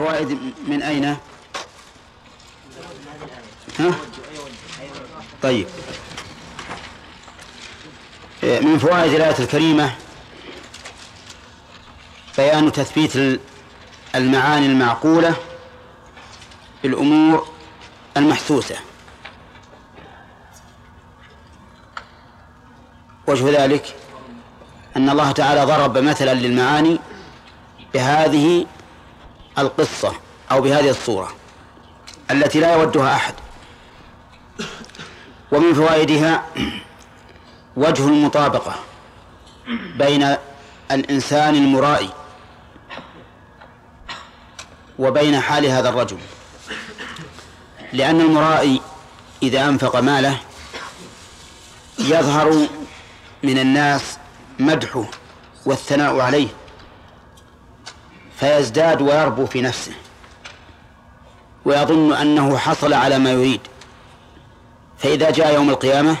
فوائد من أين؟ ها؟ طيب من فوائد الآية الكريمة بيان تثبيت المعاني المعقولة بالأمور المحسوسة وجه ذلك أن الله تعالى ضرب مثلا للمعاني بهذه القصة أو بهذه الصورة التي لا يودها أحد. ومن فوائدها وجه المطابقة بين الإنسان المرائي وبين حال هذا الرجل. لأن المرائي إذا أنفق ماله يظهر من الناس مدحه والثناء عليه. فيزداد ويربو في نفسه. ويظن أنه حصل على ما يريد. فإذا جاء يوم القيامة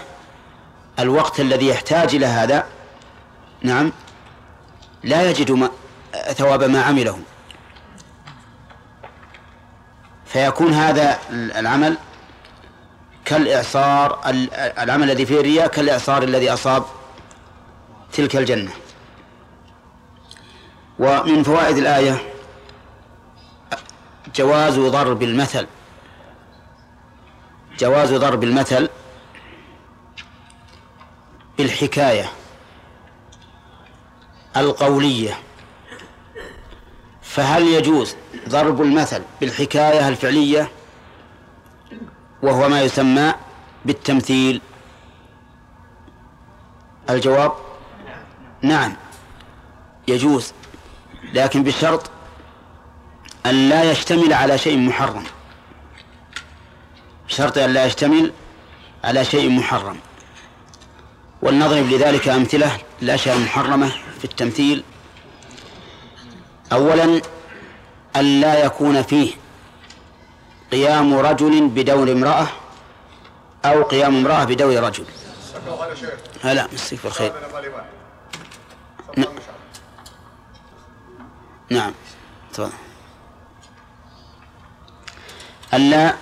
الوقت الذي يحتاج إلى هذا نعم لا يجد ما ثواب ما عمله. فيكون هذا العمل كالإعصار العمل الذي فيه الرياء كالإعصار الذي أصاب تلك الجنة. ومن فوائد الآية جواز ضرب المثل. جواز ضرب المثل بالحكاية القولية. فهل يجوز ضرب المثل بالحكاية الفعلية وهو ما يسمى بالتمثيل؟ الجواب نعم. يجوز. لكن بشرط أن لا يشتمل على شيء محرم. بشرط أن لا يشتمل على شيء محرم. ولنضرب لذلك أمثلة الأشياء المحرمة في التمثيل. أولا أن لا يكون فيه قيام رجل بدور امرأة أو قيام امرأة بدور رجل. هلا مسك بالخير. نعم. تفضل. ألا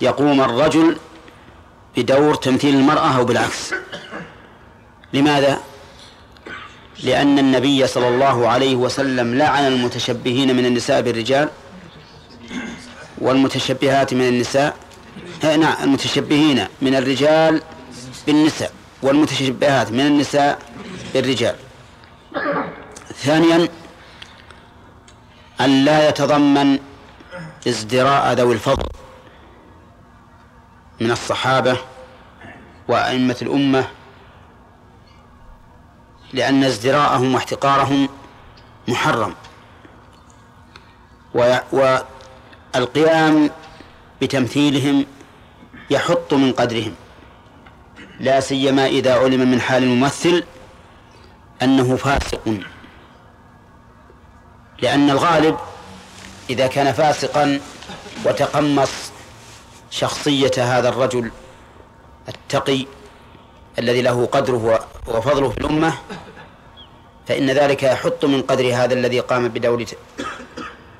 يقوم الرجل بدور تمثيل المرأة أو بالعكس. لماذا؟ لأن النبي صلى الله عليه وسلم لعن المتشبهين من النساء بالرجال والمتشبهات من النساء نعم المتشبهين من الرجال بالنساء والمتشبهات من النساء بالرجال. ثانيا أن لا يتضمن ازدراء ذوي الفضل من الصحابة وأئمة الأمة لأن ازدراءهم واحتقارهم محرم. والقيام بتمثيلهم يحط من قدرهم. لا سيما إذا علم من حال الممثل أنه فاسق. لأن الغالب إذا كان فاسقا وتقمص شخصية هذا الرجل التقي الذي له قدره وفضله في الأمة فإن ذلك يحط من قدر هذا الذي قام بدور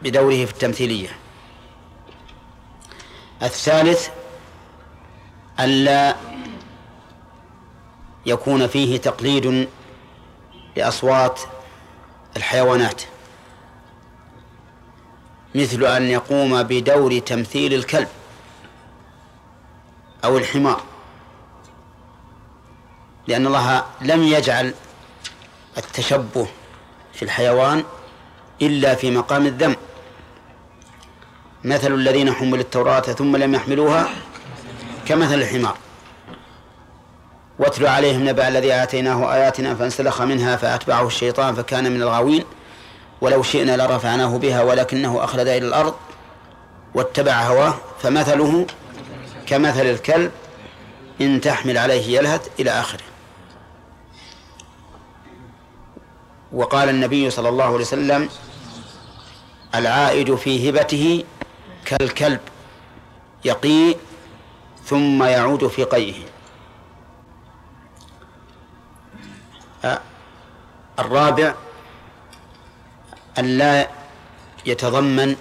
بدوره في التمثيلية. الثالث ألا يكون فيه تقليد لأصوات الحيوانات. مثل أن يقوم بدور تمثيل الكلب أو الحمار. لأن الله لم يجعل التشبه في الحيوان إلا في مقام الذم. مثل الذين حملوا التوراة ثم لم يحملوها كمثل الحمار. واتل عليهم نبأ الذي آتيناه آياتنا فانسلخ منها فأتبعه الشيطان فكان من الغاوين. ولو شئنا لرفعناه بها ولكنه أخلد إلى الأرض واتبع هواه فمثله كمثل الكلب إن تحمل عليه يلهث إلى آخره. وقال النبي صلى الله عليه وسلم العائد في هبته كالكلب يقي ثم يعود في قيئه الرابع أن لا يتضمن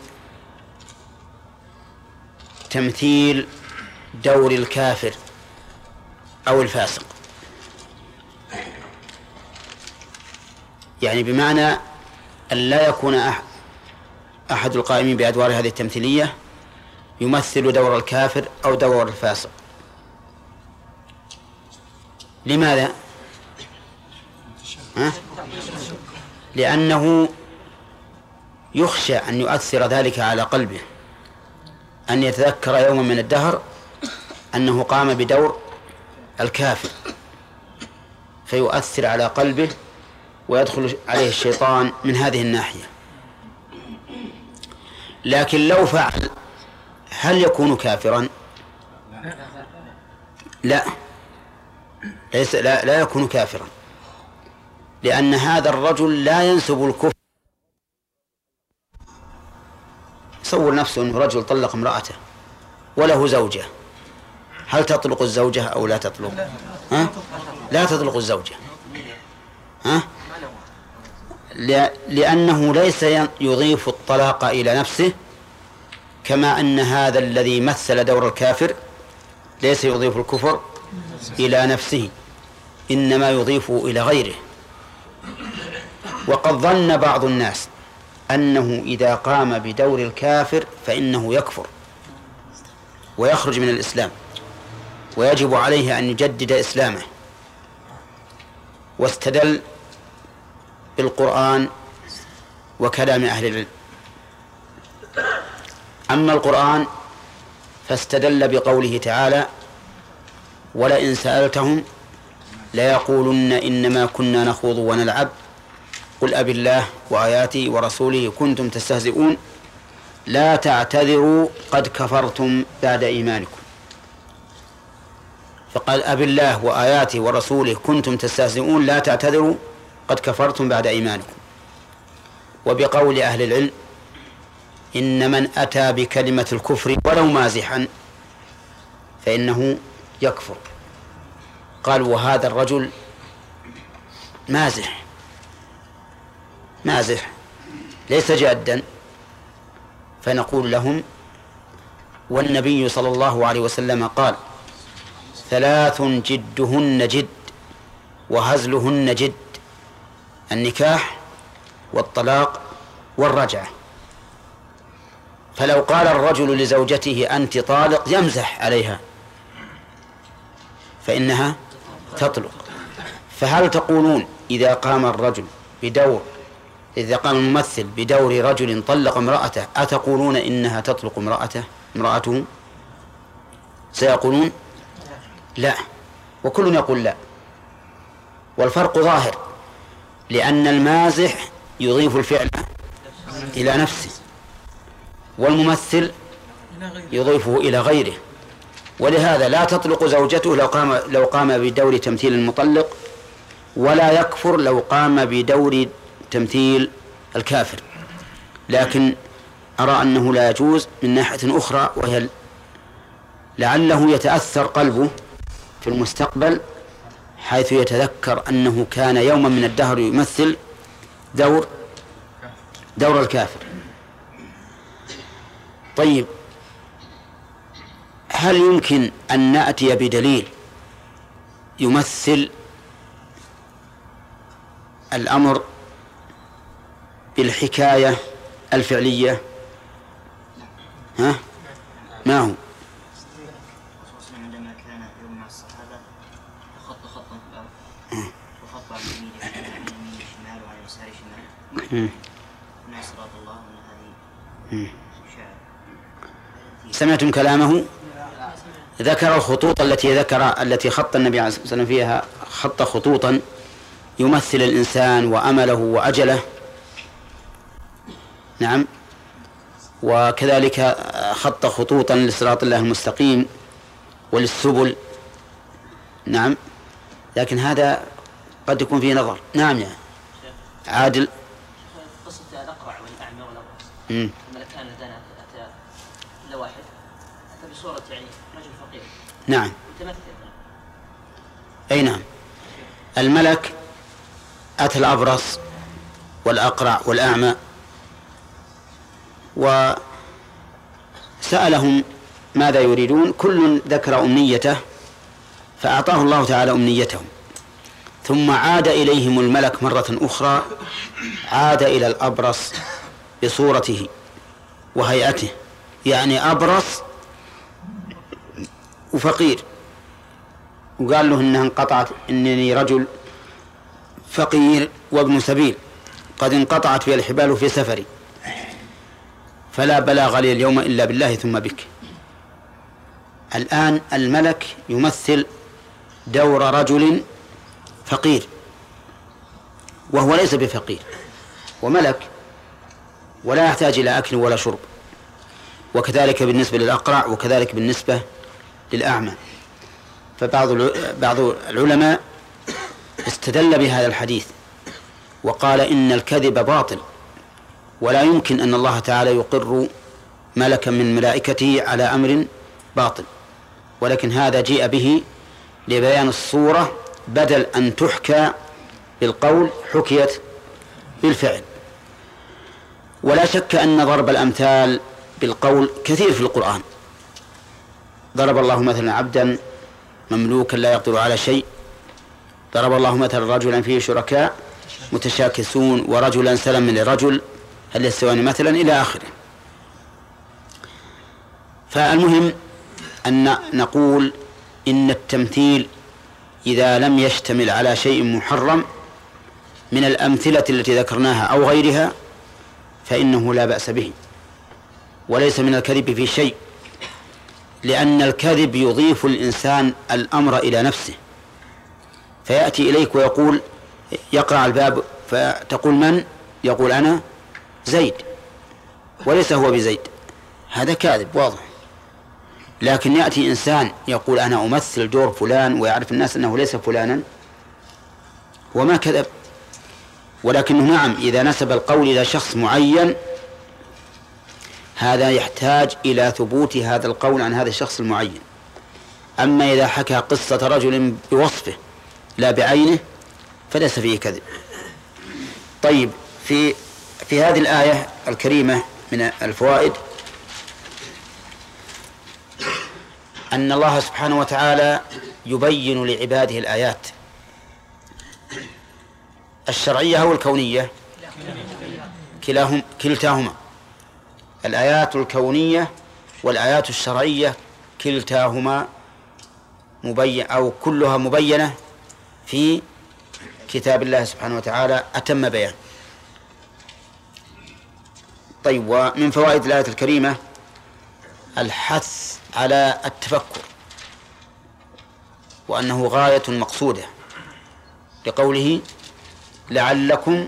تمثيل دور الكافر أو الفاسق يعني بمعنى أن لا يكون أحد القائمين بأدوار هذه التمثيلية يمثل دور الكافر أو دور الفاسق لماذا؟ ها؟ لأنه يخشى أن يؤثر ذلك على قلبه. أن يتذكر يوما من الدهر أنه قام بدور الكافر. فيؤثر على قلبه ويدخل عليه الشيطان من هذه الناحية. لكن لو فعل هل يكون كافرا؟ لا. ليس لا, لا يكون كافرا. لأن هذا الرجل لا ينسب الكفر تصور نفسه أنه رجل طلق امرأته وله زوجة هل تطلق الزوجة أو لا تطلق ها؟ لا تطلق الزوجة ها؟ لأنه ليس يضيف الطلاق إلى نفسه كما أن هذا الذي مثل دور الكافر ليس يضيف الكفر إلى نفسه إنما يضيف إلى غيره وقد ظن بعض الناس أنه إذا قام بدور الكافر فإنه يكفر ويخرج من الإسلام ويجب عليه أن يجدد إسلامه واستدل بالقرآن وكلام أهل العلم. أما القرآن فاستدل بقوله تعالى ولئن سألتهم ليقولن إنما كنا نخوض ونلعب قل أب الله وآياته ورسوله كنتم تستهزئون. لا تعتذروا قد كفرتم بعد إيمانكم. فقال أب الله وآياته ورسوله كنتم تستهزئون. لا تعتذروا قد كفرتم بعد إيمانكم. وبقول أهل العلم إن من أتى بكلمة الكفر ولو مازحا فإنه يكفر. قال وهذا الرجل مازح. مازح ليس جادا. فنقول لهم والنبي صلى الله عليه وسلم قال ثلاث جدهن جد وهزلهن جد النكاح والطلاق والرجعة. فلو قال الرجل لزوجته أنت طالق يمزح عليها فإنها تطلق. فهل تقولون إذا قام الرجل بدور إذا قام الممثل بدور رجل طلق امرأته أتقولون إنها تطلق امرأته؟ امرأته؟ سيقولون لا وكل يقول لا. والفرق ظاهر لأن المازح يضيف الفعل إلى نفسه والممثل يضيفه إلى غيره. ولهذا لا تطلق زوجته لو قام لو قام بدور تمثيل المطلق ولا يكفر لو قام بدور تمثيل الكافر. لكن أرى أنه لا يجوز من ناحية أخرى وهي لعله يتأثر قلبه في المستقبل حيث يتذكر أنه كان يوما من الدهر يمثل دور دور الكافر. طيب هل يمكن أن نأتي بدليل يمثل الأمر بالحكاية الفعلية. ها؟ ما هو؟ سمعتم كلامه؟ ذكر الخطوط التي ذكر التي خط النبي عليه الصلاة والسلام فيها خط خطوطا يمثل الإنسان وأمله وأجله. نعم. وكذلك خط خطوطا لصراط الله المستقيم وللسبل. نعم. لكن هذا قد يكون فيه نظر. نعم يا عادل. قصة الأقرع والأعمى والأبرص الملكان اللذان أتى لواحد. أتى بصورة يعني رجل فقير. نعم. متمثل. أي نعم. الملك أتى الأبرص والأقرع والأعمى وسألهم ماذا يريدون كل ذكر أمنيته فأعطاه الله تعالى أمنيتهم. ثم عاد إليهم الملك مرة أخرى عاد إلى الأبرص بصورته وهيئته يعني أبرص وفقير. وقال له إنها انقطعت إنني رجل فقير وابن سبيل قد انقطعت في الحبال في سفري. فلا بلاغ لي اليوم إلا بالله ثم بك. الآن الملك يمثل دور رجل فقير وهو ليس بفقير وملك ولا يحتاج إلى أكل ولا شرب وكذلك بالنسبة للأقرع وكذلك بالنسبة للأعمى. فبعض بعض العلماء استدل بهذا الحديث وقال إن الكذب باطل. ولا يمكن أن الله تعالى يقر ملكا من ملائكته على أمر باطل. ولكن هذا جيء به لبيان الصورة بدل أن تحكى بالقول حكيت بالفعل. ولا شك أن ضرب الأمثال بالقول كثير في القرآن. ضرب الله مثلا عبدا مملوكا لا يقدر على شيء. ضرب الله مثلا رجلا فيه شركاء متشاكسون ورجلا سلما لرجل. هل يستوان مثلا إلى آخره. فالمهم أن نقول إن التمثيل إذا لم يشتمل على شيء محرم من الأمثلة التي ذكرناها أو غيرها فإنه لا بأس به. وليس من الكذب في شيء لأن الكذب يضيف الإنسان الأمر إلى نفسه. فيأتي إليك ويقول يقرع الباب فتقول من؟ يقول أنا. زيد. وليس هو بزيد. هذا كاذب واضح. لكن يأتي إنسان يقول أنا أمثل دور فلان ويعرف الناس أنه ليس فلانا. وما كذب. ولكنه نعم إذا نسب القول إلى شخص معين هذا يحتاج إلى ثبوت هذا القول عن هذا الشخص المعين. أما إذا حكى قصة رجل بوصفه لا بعينه فليس فيه كذب. طيب في في هذه الآية الكريمة من الفوائد أن الله سبحانه وتعالى يبين لعباده الآيات. الشرعية أو الكونية؟ كلاهم كلتاهما. الآيات الكونية والآيات الشرعية كلتاهما مبين أو كلها مبينة في كتاب الله سبحانه وتعالى أتم بيان. طيب ومن فوائد الآية الكريمة الحث على التفكر وأنه غاية مقصودة لقوله لعلكم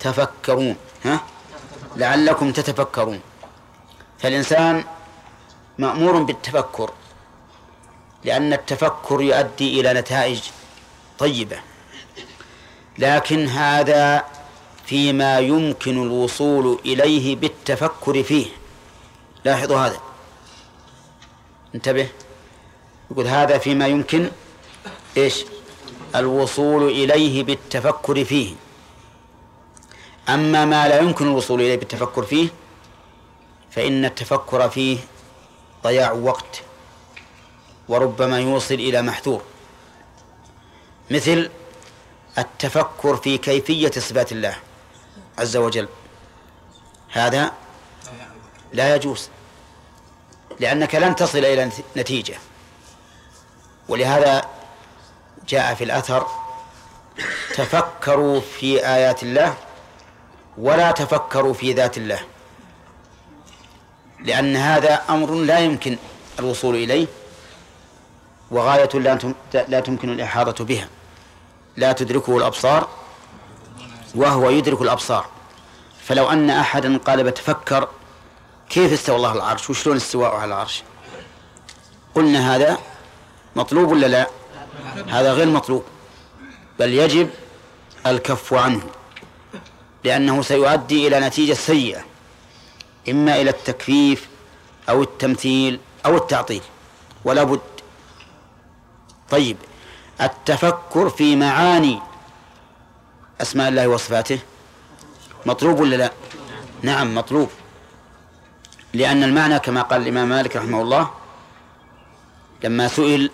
تفكرون ها؟ لعلكم تتفكرون. فالإنسان مأمور بالتفكر لأن التفكر يؤدي إلى نتائج طيبة. لكن هذا فيما يمكن الوصول إليه بالتفكر فيه. لاحظوا هذا. انتبه. يقول هذا فيما يمكن إيش؟ الوصول إليه بالتفكر فيه. أما ما لا يمكن الوصول إليه بالتفكر فيه فإن التفكر فيه ضياع وقت وربما يوصل إلى محذور. مثل التفكر في كيفية صفات الله. عز وجل. هذا لا يجوز لأنك لن تصل إلى نتيجة. ولهذا جاء في الأثر تفكروا في آيات الله ولا تفكروا في ذات الله لأن هذا أمر لا يمكن الوصول إليه وغاية لا تمكن الإحاطة بها. لا تدركه الأبصار وهو يدرك الأبصار. فلو أن أحدا قال بتفكر كيف استوى الله العرش؟ وشلون استواءه على العرش؟ قلنا هذا مطلوب ولا لا؟ هذا غير مطلوب. بل يجب الكف عنه لأنه سيؤدي إلى نتيجة سيئة إما إلى التكفيف أو التمثيل أو التعطيل ولا بد. طيب التفكر في معاني أسماء الله وصفاته؟ مطلوب ولا لا؟ نعم مطلوب. لأن المعنى كما قال الإمام مالك رحمه الله لما سئل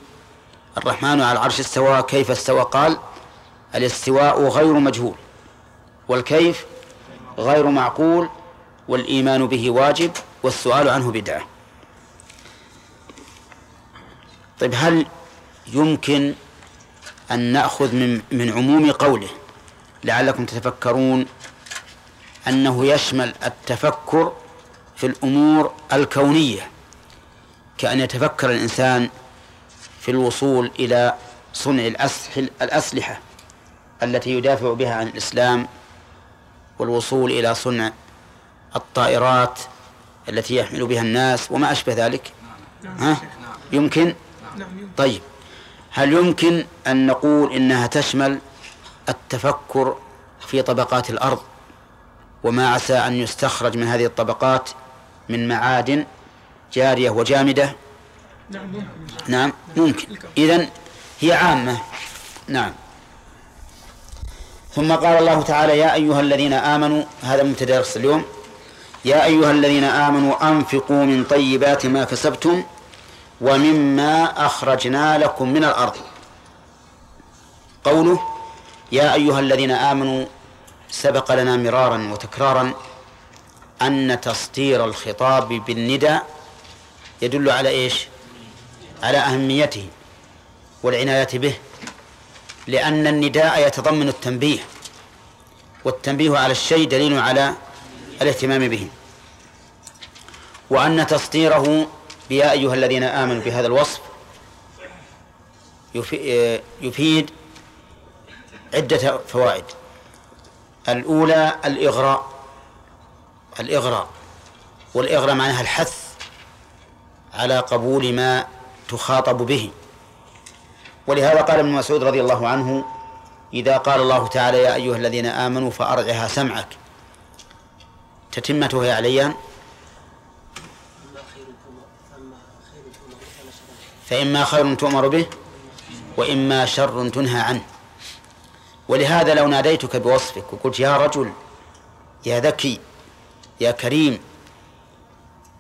الرحمن على العرش استوى كيف استوى؟ قال الاستواء غير مجهول والكيف غير معقول والإيمان به واجب والسؤال عنه بدعة. طيب هل يمكن أن نأخذ من من عموم قوله لعلكم تتفكرون أنه يشمل التفكر في الأمور الكونية كأن يتفكر الإنسان في الوصول إلى صنع الأسلحة التي يدافع بها عن الإسلام والوصول إلى صنع الطائرات التي يحمل بها الناس وما أشبه ذلك. ها؟ يمكن؟ طيب. هل يمكن أن نقول إنها تشمل التفكر في طبقات الأرض وما عسى أن يستخرج من هذه الطبقات من معادن جارية وجامدة. نعم ممكن. إذن هي عامة. نعم. ثم قال الله تعالى يا أيها الذين آمنوا هذا مبتدأ درس اليوم. يا أيها الذين آمنوا أنفقوا من طيبات ما كسبتم ومما أخرجنا لكم من الأرض. قوله يا أيها الذين آمنوا سبق لنا مرارا وتكرارا أن تسطير الخطاب بالندى يدل على إيش؟ على أهميته والعناية به لأن النداء يتضمن التنبيه والتنبيه على الشيء دليل على الاهتمام به. وأن تسطيره بيا أيها الذين آمنوا بهذا الوصف يفيد عدة فوائد. الأولى الإغراء. الإغراء. والإغراء معناها الحث على قبول ما تخاطب به. ولهذا قال ابن مسعود رضي الله عنه إذا قال الله تعالى يا أيها الذين آمنوا فأرعها سمعك. تتمته يا عليان فإما خير تؤمر به وإما شر تنهى عنه. ولهذا لو ناديتك بوصفك وقلت يا رجل يا ذكي يا كريم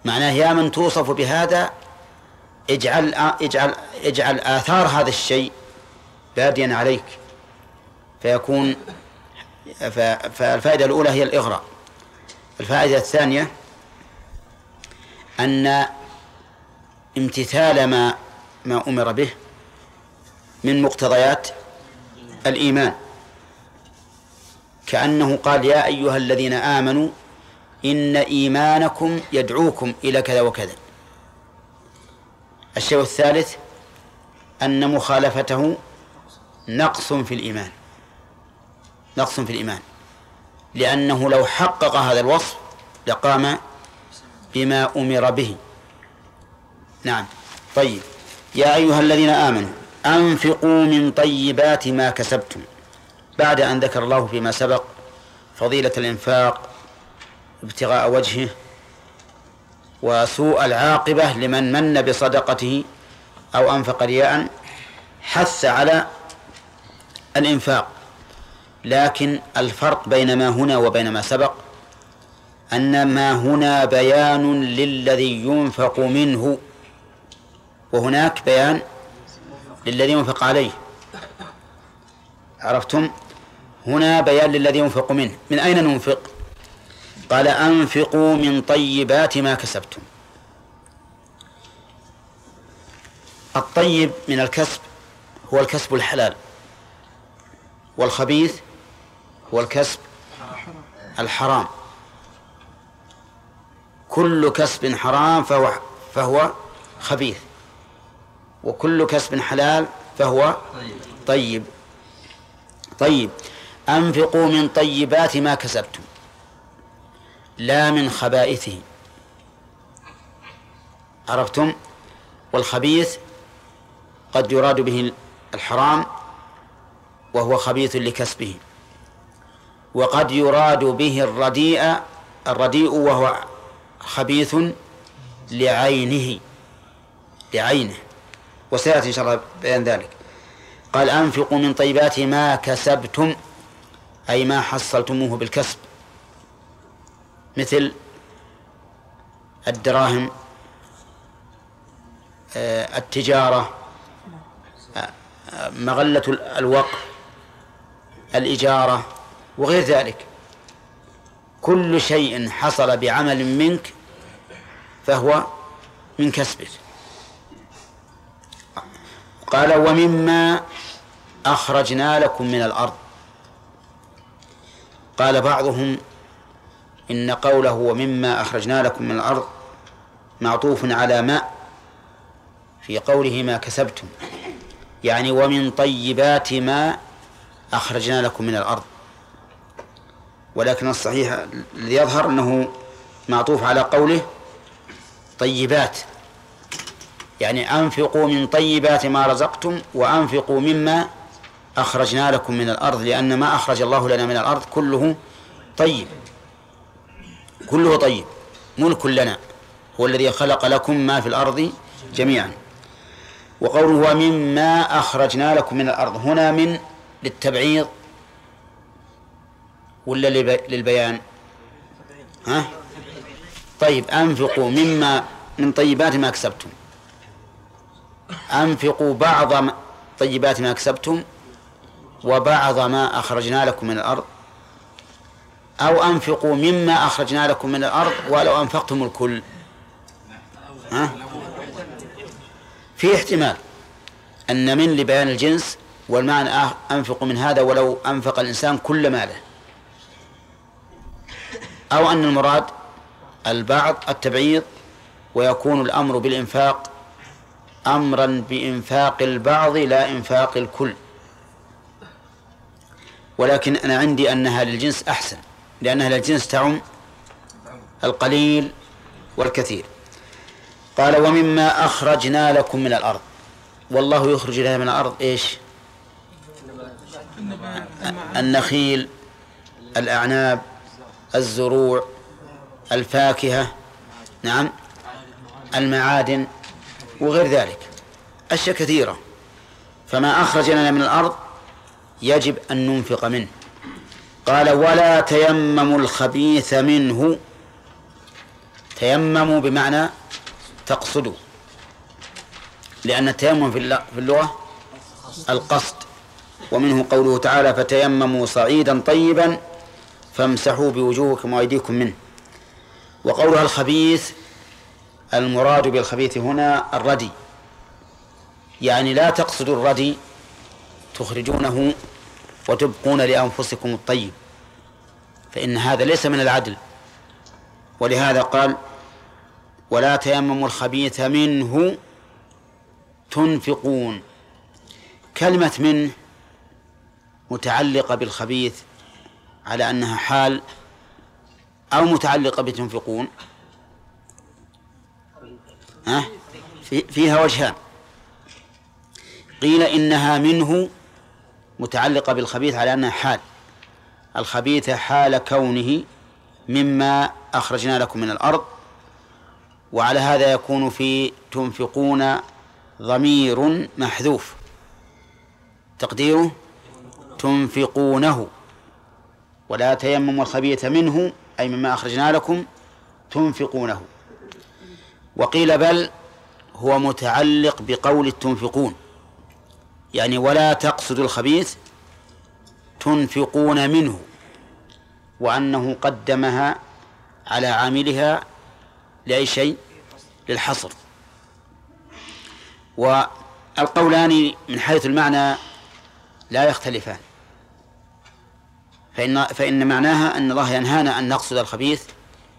معناه يا من توصف بهذا اجعل اجعل اجعل آثار هذا الشيء باديا عليك فيكون فالفائدة الأولى هي الإغراء. الفائدة الثانية أن امتثال ما ما أمر به من مقتضيات الإيمان. كأنه قال يا أيها الذين آمنوا إن إيمانكم يدعوكم إلى كذا وكذا. الشيء الثالث أن مخالفته نقص في الإيمان. نقص في الإيمان. لأنه لو حقق هذا الوصف لقام بما أمر به. نعم. طيب. يا أيها الذين آمنوا أنفقوا من طيبات ما كسبتم. بعد أن ذكر الله فيما سبق فضيلة الإنفاق ابتغاء وجهه وسوء العاقبة لمن من بصدقته أو أنفق رياء حث على الإنفاق. لكن الفرق بين ما هنا وبين ما سبق أن ما هنا بيان للذي ينفق منه وهناك بيان للذي ينفق عليه. عرفتم؟ هنا بيان للذي ينفق منه. من أين ننفق؟ قال أنفقوا من طيبات ما كسبتم. الطيب من الكسب هو الكسب الحلال والخبيث هو الكسب الحرام. كل كسب حرام فهو فهو خبيث وكل كسب حلال فهو طيب. طيب. أنفقوا من طيبات ما كسبتم لا من خبائثه عرفتم؟ والخبيث قد يراد به الحرام وهو خبيث لكسبه. وقد يراد به الرديء الرديء وهو خبيث لعينه لعينه. وسيأتي إن شاء الله بيان ذلك. قال أنفقوا من طيبات ما كسبتم. أي ما حصلتموه بالكسب. مثل الدراهم آه، التجارة آه، مغلة الوقف الإجارة وغير ذلك. كل شيء حصل بعمل منك فهو من كسبك. قال ومما أخرجنا لكم من الأرض. قال بعضهم إن قوله ومما أخرجنا لكم من الأرض معطوف على ما في قوله ما كسبتم. يعني ومن طيبات ما أخرجنا لكم من الأرض. ولكن الصحيح الذي يظهر أنه معطوف على قوله طيبات. يعني أنفقوا من طيبات ما رزقتم وأنفقوا مما أخرجنا لكم من الأرض لأن ما أخرج الله لنا من الأرض كله طيب. كله طيب. ملك لنا. هو الذي خلق لكم ما في الأرض جميعا. وقوله ومما أخرجنا لكم من الأرض. هنا من للتبعيض ولا للبيان؟ ها؟ طيب أنفقوا مما من طيبات ما كسبتم. أنفقوا بعض طيبات ما كسبتم. وبعض ما أخرجنا لكم من الأرض أو أنفقوا مما أخرجنا لكم من الأرض ولو أنفقتم الكل. ها؟ في احتمال أن من لبيان الجنس والمعنى أنفق من هذا ولو أنفق الإنسان كل ماله. أو أن المراد البعض التبعيض ويكون الأمر بالإنفاق أمرا بإنفاق البعض لا إنفاق الكل. ولكن أنا عندي أنها للجنس أحسن لأنها للجنس تعم القليل والكثير. قال ومما أخرجنا لكم من الأرض. والله يخرج لنا من الأرض إيش؟ النخيل الأعناب الزروع الفاكهة نعم المعادن وغير ذلك. أشياء كثيرة. فما أخرج لنا من الأرض يجب أن ننفق منه. قال ولا تيمموا الخبيث منه. تيمموا بمعنى تقصدوا. لأن التيمم في اللغة القصد. ومنه قوله تعالى فتيمموا صعيدا طيبا فامسحوا بوجوهكم وأيديكم منه. وقولها الخبيث المراد بالخبيث هنا الردي. يعني لا تقصدوا الردي تخرجونه وتبقون لأنفسكم الطيب. فإن هذا ليس من العدل. ولهذا قال ولا تيمموا الخبيث منه تنفقون. كلمة منه متعلقة بالخبيث على أنها حال أو متعلقة بتنفقون. ها؟ فيها وجهان. قيل إنها منه متعلقة بالخبيث على أنها حال. الخبيث حال كونه مما أخرجنا لكم من الأرض وعلى هذا يكون في تنفقون ضمير محذوف. تقديره تنفقونه ولا تيمموا الخبيث منه أي مما أخرجنا لكم تنفقونه. وقيل بل هو متعلق بقول تنفقون يعني ولا تقصد الخبيث تنفقون منه وأنه قدمها على عاملها لأي شيء؟ للحصر. والقولان من حيث المعنى لا يختلفان. فإن, فإن معناها أن الله ينهانا أن نقصد الخبيث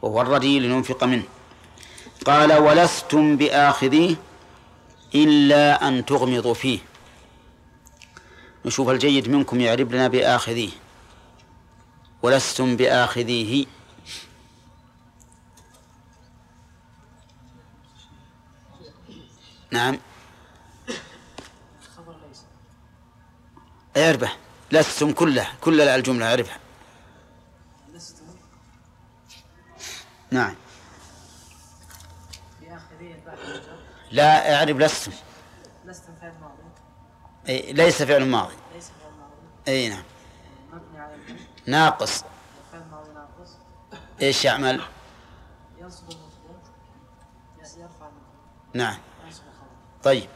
وهو الردي لننفق منه. قال ولستم بآخذيه إلا أن تغمضوا فيه. نشوف الجيد منكم يعرب لنا بآخذيه. ولستم بآخذيه. نعم. أعربه. لستم كله كل الجملة أعربها. نعم. لا أعرب لستم. ماضي ليس فعل ماضي. ليس فعل ماضي. إي نعم. مبني على ناقص. فعل ماضي ناقص. إيش يعمل؟ ينصب المفعول. نعم. طيب.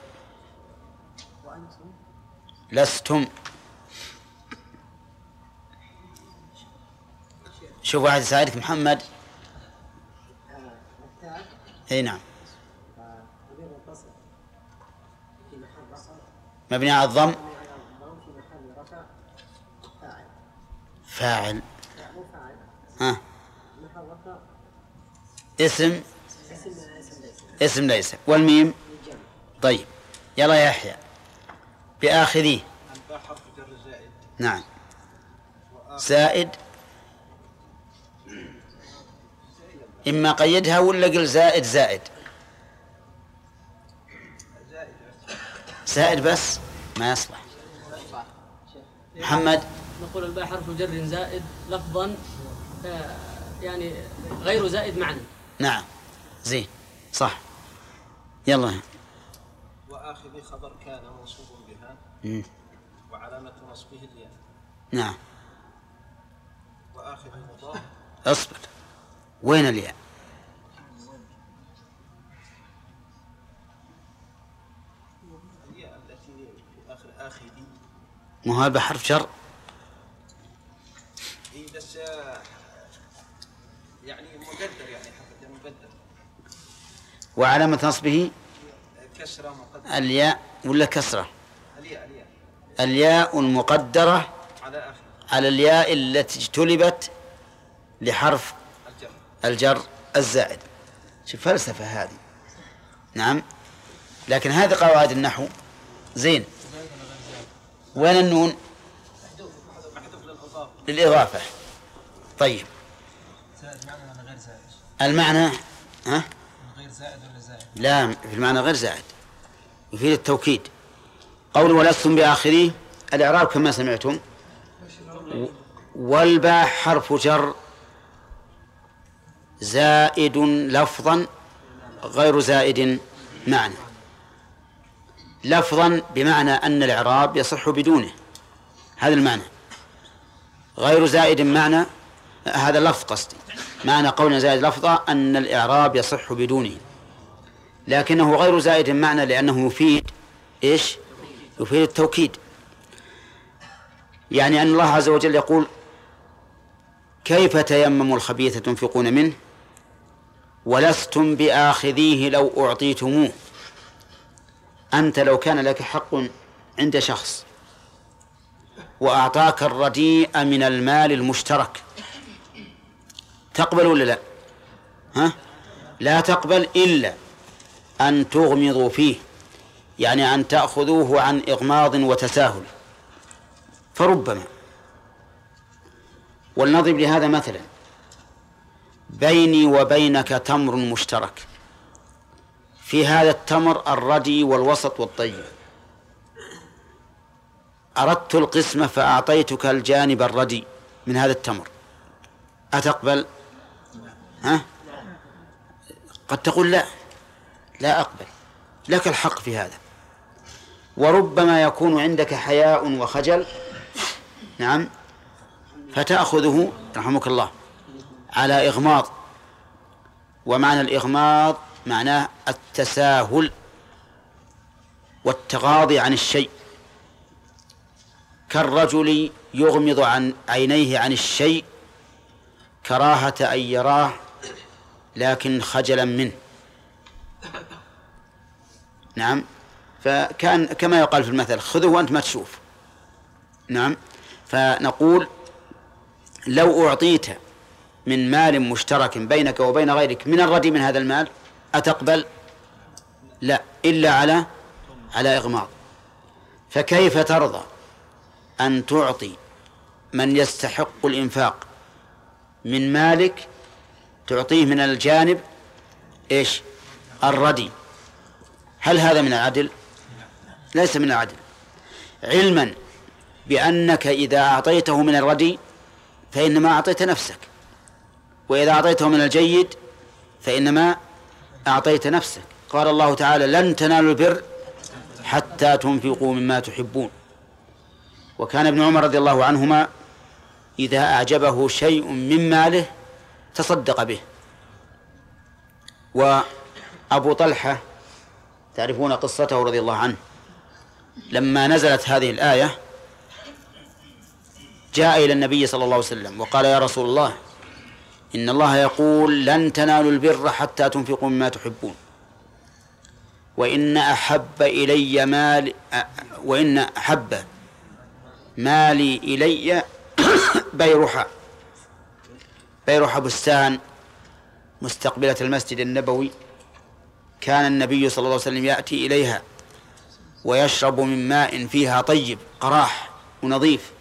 لستم. شوف واحد يساعدك محمد. إي نعم. مبني على الضم. فاعل. ها. اسم. اسم ليس. والميم. طيب. يلا يا يحيى. بآخذيه نعم. زائد. إما قيدها ولا قل زائد؟ زائد. زائد بس ما يصلح. محمد. نقول الباء حرف جر زائد لفظا آه، يعني غير زائد معنى. نعم. زين. صح. يلا. وآخذ خبر كان منصوب بها مم. وعلامة نصبه الياء. نعم. وآخذ مضاف. أصبر. وين الياء؟ الياء التي في آخر آخذي مو هذا بحرف جر هي بس آه، يعني مقدر يعني مقدر. وعلامة نصبه؟ كسرة مقدر الياء ولا كسرة؟ الياء الياء. الياء المقدرة على آخر. على الياء التي اجتلبت لحرف الجر. الجر الزائد. شوف فلسفة هذه. نعم. لكن هذه قواعد النحو. زين. وين النون؟ للإضافة. طيب؟ المعنى ها؟ غير زائد ولا زائد؟ لا في المعنى غير زائد. يفيد التوكيد. قول ولستم بآخره الإعراب كما سمعتم. والباء حرف جر زائد لفظا غير زائد معنى. لفظا بمعنى أن الإعراب يصح بدونه. هذا المعنى. غير زائد معنى هذا اللفظ قصدي. معنى قولنا زائد لفظا أن الإعراب يصح بدونه. لكنه غير زائد معنى لأنه يفيد إيش؟ يفيد التوكيد. يعني أن الله عز وجل يقول كيف تيمموا الخبيث تنفقون منه؟ ولستم بآخذيه لو أعطيتموه. أنت لو كان لك حق عند شخص وأعطاك الرديء من المال المشترك تقبل ولا لا؟ ها؟ لا تقبل إلا أن تغمضوا فيه يعني أن تأخذوه عن إغماض وتساهل. فربما. ولنضرب لهذا مثلا. بيني وبينك تمر مشترك. في هذا التمر الردي والوسط والطيب. أردت القسمة فأعطيتك الجانب الردي من هذا التمر. أتقبل؟ ها؟ قد تقول لا. لا أقبل. لك الحق في هذا. وربما يكون عندك حياء وخجل. نعم. فتأخذه رحمك الله على إغماض. ومعنى الإغماض معناه التساهل والتغاضي عن الشيء. كالرجل يغمض عن عينيه عن الشيء كراهة أن يراه لكن خجلا منه. نعم. فكان كما يقال في المثل خذه وأنت ما تشوف. نعم. فنقول لو أعطيت من مال مشترك بينك وبين غيرك من الردي من هذا المال أتقبل؟ لا إلا على على إغماض. فكيف ترضى أن تعطي من يستحق الإنفاق من مالك تعطيه من الجانب إيش؟ الردي. هل هذا من العدل؟ ليس من العدل. علما بأنك إذا أعطيته من الردي فإنما أعطيت نفسك وإذا أعطيته من الجيد فإنما أعطيت نفسك. قال الله تعالى لن تنالوا البر حتى تنفقوا مما تحبون. وكان ابن عمر رضي الله عنهما إذا أعجبه شيء من ماله تصدق به. أبو طلحة تعرفون قصته رضي الله عنه لما نزلت هذه الآية جاء إلى النبي صلى الله عليه وسلم وقال يا رسول الله إن الله يقول لن تنالوا البر حتى تنفقوا مما تحبون. وإن أحب إلي مال وإن أحب مالي إلي بيرحى بيرحى بستان مستقبلة المسجد النبوي. كان النبي صلى الله عليه وسلم يأتي إليها ويشرب من ماء فيها طيب قراح ونظيف.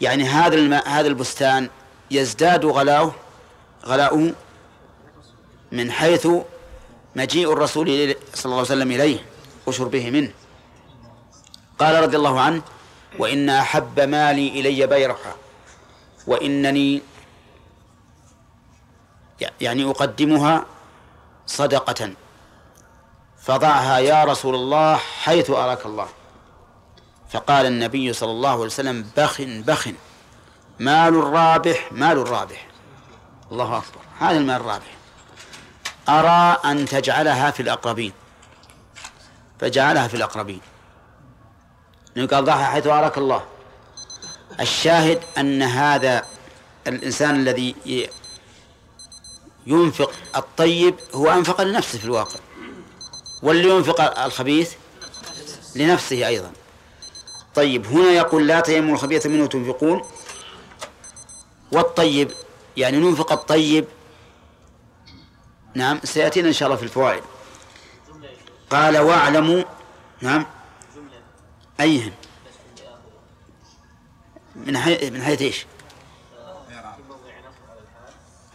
يعني هذا الماء هذا البستان يزداد غلاؤه غلاؤه من حيث مجيء الرسول صلى الله عليه وسلم إليه وشربه منه. قال رضي الله عنه وإن أحب مالي إلي بيرحة وإنني يعني أقدمها صدقة فضعها يا رسول الله حيث أراك الله. فقال النبي صلى الله عليه وسلم بخ بخ مال الرابح مال الرابح. الله أكبر. هذا المال الرابح. أرى أن تجعلها في الأقربين. فجعلها في الأقربين. قال ضعها حيث أراك الله. الشاهد أن هذا الإنسان الذي ينفق الطيب هو أنفق لنفسه في الواقع. واللي ينفق الخبيث لنفسه أيضا. طيب هنا يقول لا تيموا الخبيث منه تنفقون والطيب يعني ننفق الطيب. نعم سيأتينا إن شاء الله في الفوائد. قال واعلموا نعم أيهن. من حيث من حيث إيش؟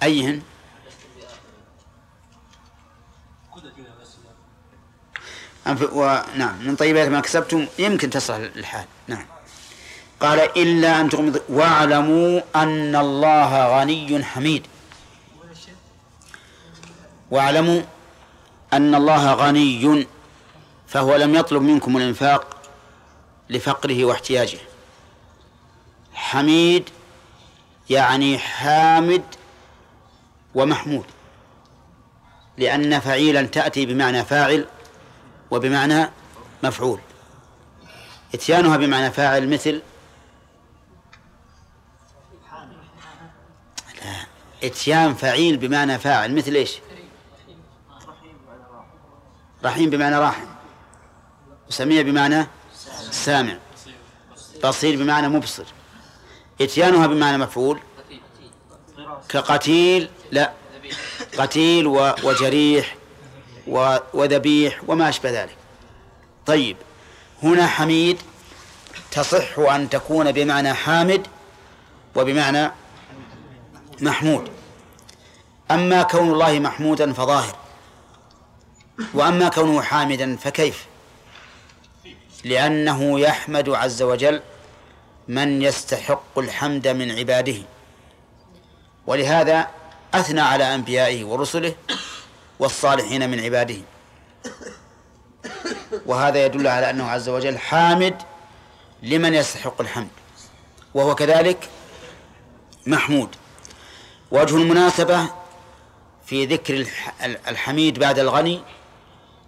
أيهن؟ ونعم من طيبات ما كسبتم يمكن تصلح الحال. نعم. قال إلا أن تغمض واعلموا أن الله غني حميد. واعلموا أن الله غني فهو لم يطلب منكم الإنفاق لفقره واحتياجه. حميد يعني حامد ومحمود لأن فعيلا تأتي بمعنى فاعل وبمعنى مفعول. اتيانها بمعنى فاعل مثل لا إتيان فعيل بمعنى فاعل. مثل إيش؟ رحيم بمعنى راحم. وسميع بمعنى سامع. بصير بمعنى مبصر. إتيانها بمعنى مفعول. كقتيل لا. قتيل وجريح وذبيح وما أشبه ذلك. طيب. هنا حميد تصح أن تكون بمعنى حامد وبمعنى محمود. أما كون الله محمودا فظاهر وأما كونه حامدا فكيف؟ لأنه يحمد عز وجل من يستحق الحمد من عباده. ولهذا أثنى على أنبيائه ورسله والصالحين من عباده. وهذا يدل على أنه عز وجل حامد لمن يستحق الحمد. وهو كذلك محمود. وجه المناسبة في ذكر الحميد بعد الغني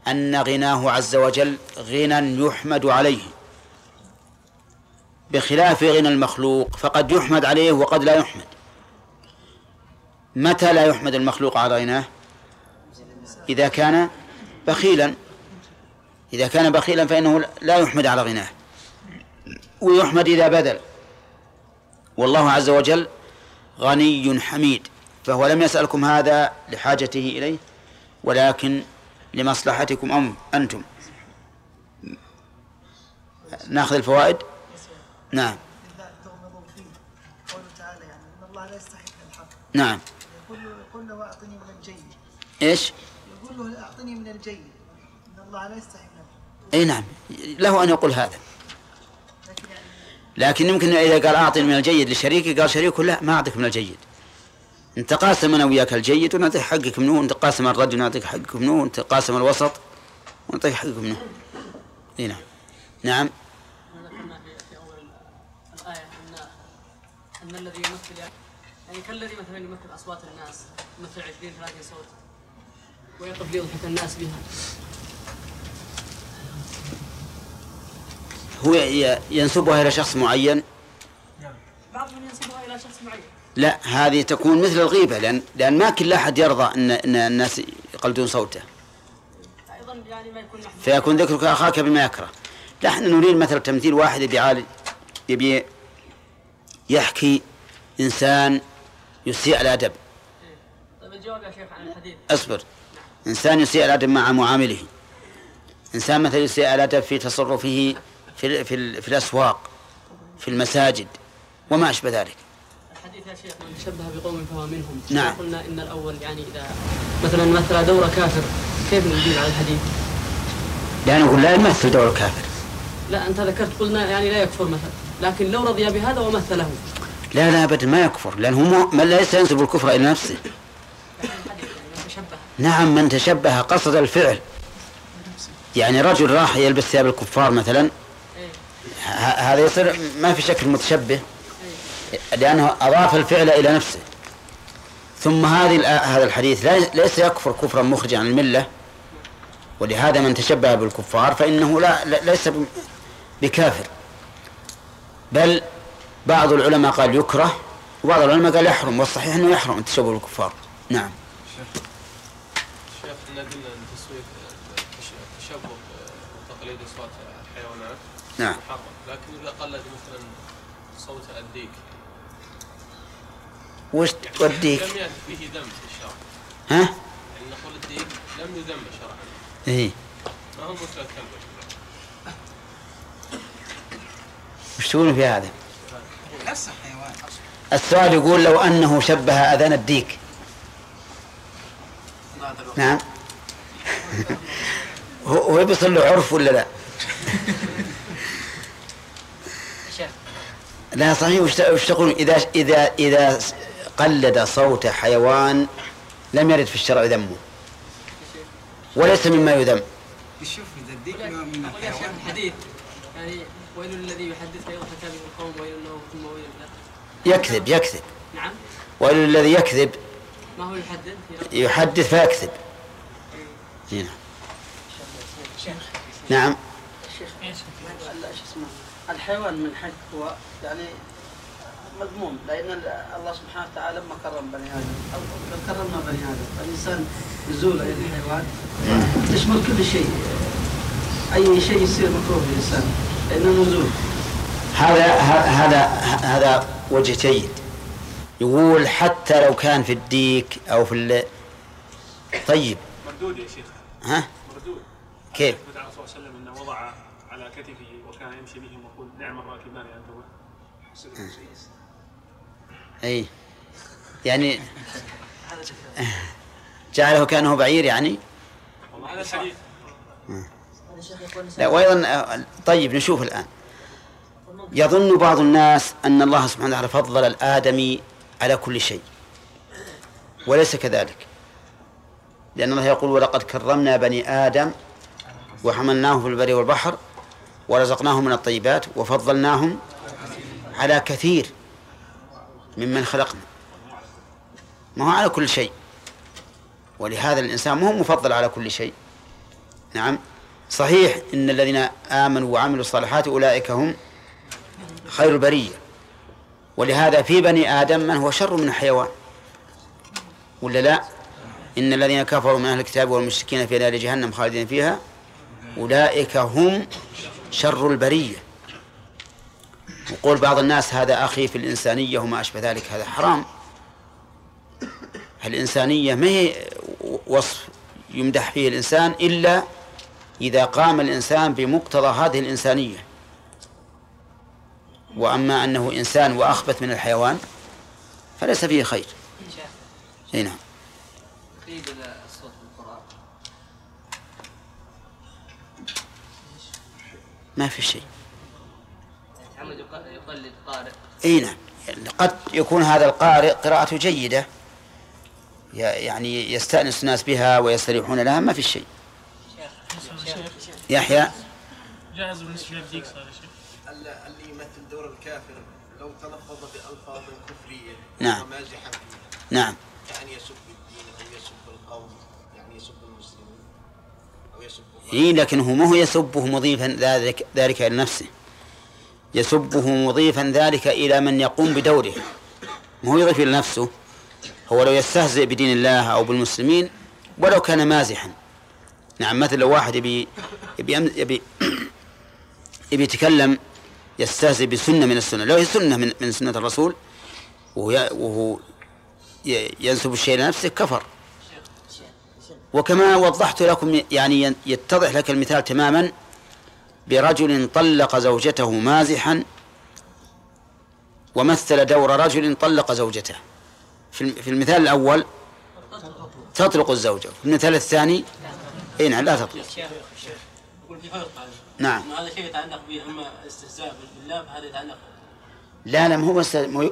أن غناه عز وجل غنى يحمد عليه. بخلاف غنى المخلوق فقد يحمد عليه وقد لا يحمد. متى لا يحمد المخلوق على غناه؟ إذا كان بخيلا. إذا كان بخيلا فإنه لا يحمد على غناه. ويحمد إذا بذل. والله عز وجل غني حميد فهو لم يسألكم هذا لحاجته إليه ولكن لمصلحتكم أم أنتم. ناخذ الفوائد؟ نعم. نعم. يقول يقول له اعطني من الجيد إيش؟ يقول له أعطني من الجيد. إن الله لا يستحي من الحق إي نعم. له أن يقول هذا. لكن يمكن إذا قال أعطني من الجيد لشريكي قال شريكه لا ما أعطيك من الجيد. أنت قاسم أنا وياك الجيد ونعطيك حقك منه أنت قاسم الرجل ونعطيك حقك منه أنت قاسم الوسط ونعطيك حقك منه. إي نعم. نعم. أن الذي يمثل يعني كالذي مثلا يمثل أصوات الناس يمثل 20 30 صوت ويقف ليضحك الناس بها. هو ينسبها إلى شخص معين؟ بعضهم ينسبها إلى شخص معين. لا هذه تكون مثل الغيبة لأن لأن ما كل أحد يرضى أن, أن الناس يقلدون صوته. أيضا يعني ما يكون فيكون ذكرك أخاك بما يكره. لا إحنا نريد مثلا تمثيل واحد يبي يبي يحكي إنسان يسيء الأدب طيب الجواب يا شيخ عن الحديث. اصبر. إنسان يسيء الأدب مع معامله. إنسان مثلا يسيء الأدب في تصرفه في, في, في الأسواق في المساجد وما أشبه ذلك. الحديث يا شيخ من تشبه بقوم فهو منهم نعم. قلنا إن الأول يعني إذا مثلا مثل دور كافر كيف نجيب على الحديث؟ لأنه يقول لا يمثل دور الكافر. لا أنت ذكرت قلنا يعني لا يكفر مثلا لكن لو رضي بهذا ومثله. لا لا أبدا ما يكفر لأنه من ليس ينسب الكفر إلى نفسه. نعم من تشبه قصد الفعل. يعني رجل راح يلبس ثياب الكفار مثلا هذا يصير ما في شك متشبه لأنه أضاف الفعل إلى نفسه. ثم هذه هذا الحديث ليس يكفر كفرا مخرجا عن الملة ولهذا من تشبه بالكفار فإنه لا ليس بكافر. بل بعض العلماء قال يكره وبعض العلماء قال يحرم والصحيح أنه يحرم التشبه بالكفار. نعم شيخ إحنا قلنا ان تسويه التش- التشبه وتقليد أصوات الحيوانات. نعم. محرم لكن إذا قلد مثلا صوت الديك. وش توديك لم يأتي فيه ذم في الشرع ها؟ يعني نقول الديك لم يذم شرعا. إيه. ما هو مثل الكلب. وش تقولون في هذا؟ نفس الحيوان. السؤال يقول لو أنه شبه أذان الديك. نعم. هو هو بيصل له عرف ولا لا؟ شيخ لا صحيح. وش وش تقولون إذا إذا إذا قلد صوت حيوان لم يرد في الشرع ذمه. وليس مما يذم. يشوف إذا الديك من الحيوان. الحديث يعني ويل الذي يحدث فيضحك به القوم ويل له ثم ويل له. يكذب يكذب. نعم. ويل الذي يكذب ما هو يحدث؟ يحدث فيكذب. هنا. نعم. ال- شو اسمه الحيوان من حق هو يعني مذموم لأن ال- الله سبحانه وتعالى لما كرم بني آدم. أو كرمنا بني آدم. الإنسان نزول إلى الحيوان تشمل كل شيء. أي شيء يصير مكروه للانسان لأنه نزول. هذا هذا هذا وجه جيد. يقول حتى لو كان في الديك أو في ال... طيب. مردود يا شيخ. ها؟ كيف؟ الرسول صلى الله عليه وسلم انه وضع على كتفه وكان يمشي بهم ويقول نعم الراكبان انتما أي. يعني جعله كأنه بعير يعني؟ والله الحديث لا وأيضا آه، طيب نشوف الآن. يظن بعض الناس أن الله سبحانه وتعالى فضل الادمي على كل شيء وليس كذلك؟ لأن الله يقول ولقد كرمنا بني آدم وحملناهم في البر والبحر ورزقناهم من الطيبات وفضلناهم على كثير ممن خلقنا. ما هو على كل شيء. ولهذا الإنسان ما هو مفضل على كل شيء. نعم. صحيح إن الذين آمنوا وعملوا الصالحات أولئك هم خير البرية. ولهذا في بني آدم من هو شر من الحيوان؟ ولا لا؟ إن الذين كفروا من أهل الكتاب والمشركين في نار جهنم خالدين فيها أولئك هم شر البرية. وقول بعض الناس هذا أخي في الإنسانية وما أشبه ذلك هذا حرام. الإنسانية ما هي وصف يمدح فيه الإنسان إلا إذا قام الإنسان بمقتضى هذه الإنسانية. وأما أنه إنسان وأخبث من الحيوان فليس فيه خير. أي نعم تقييد الصوت بالقرآن ما في شيء. يقلد قارئ إي نعم. قد يكون هذا القارئ قراءته جيدة يعني يستأنس الناس بها ويستريحون لها ما في شيء. يحيى؟ جاهز بالنسبة للديك صار يا شيخ. ال- اللي يمثل دور الكافر لو تلفظ بألفاظ كفرية نعم. ومازحا فيها نعم. يعني يسب إيه لكن هو ما هو يسبه مضيفا ذلك ذلك إلى نفسه. يسبه مضيفا ذلك إلى من يقوم بدوره. ما هو يضيف إلى نفسه؟ هو لو يستهزئ بدين الله أو بالمسلمين ولو كان مازحا. نعم مثل لو واحد يبي يبي يبي, يبي يتكلم يستهزئ بسنة من السنة. لو هي سنة من, من سنة الرسول وهو ينسب الشيء لنفسه كفر. وكما وضحت لكم يعني يتضح لك المثال تماما برجل طلق زوجته مازحا ومثل دور رجل طلق زوجته. في الم- في المثال الأول تطلق الزوجة في المثال الثاني إي نعم لا تطلق. هذا نعم. هذا شيء يتعلق به اما استهزاء بالله فهذا يتعلق لا لا هو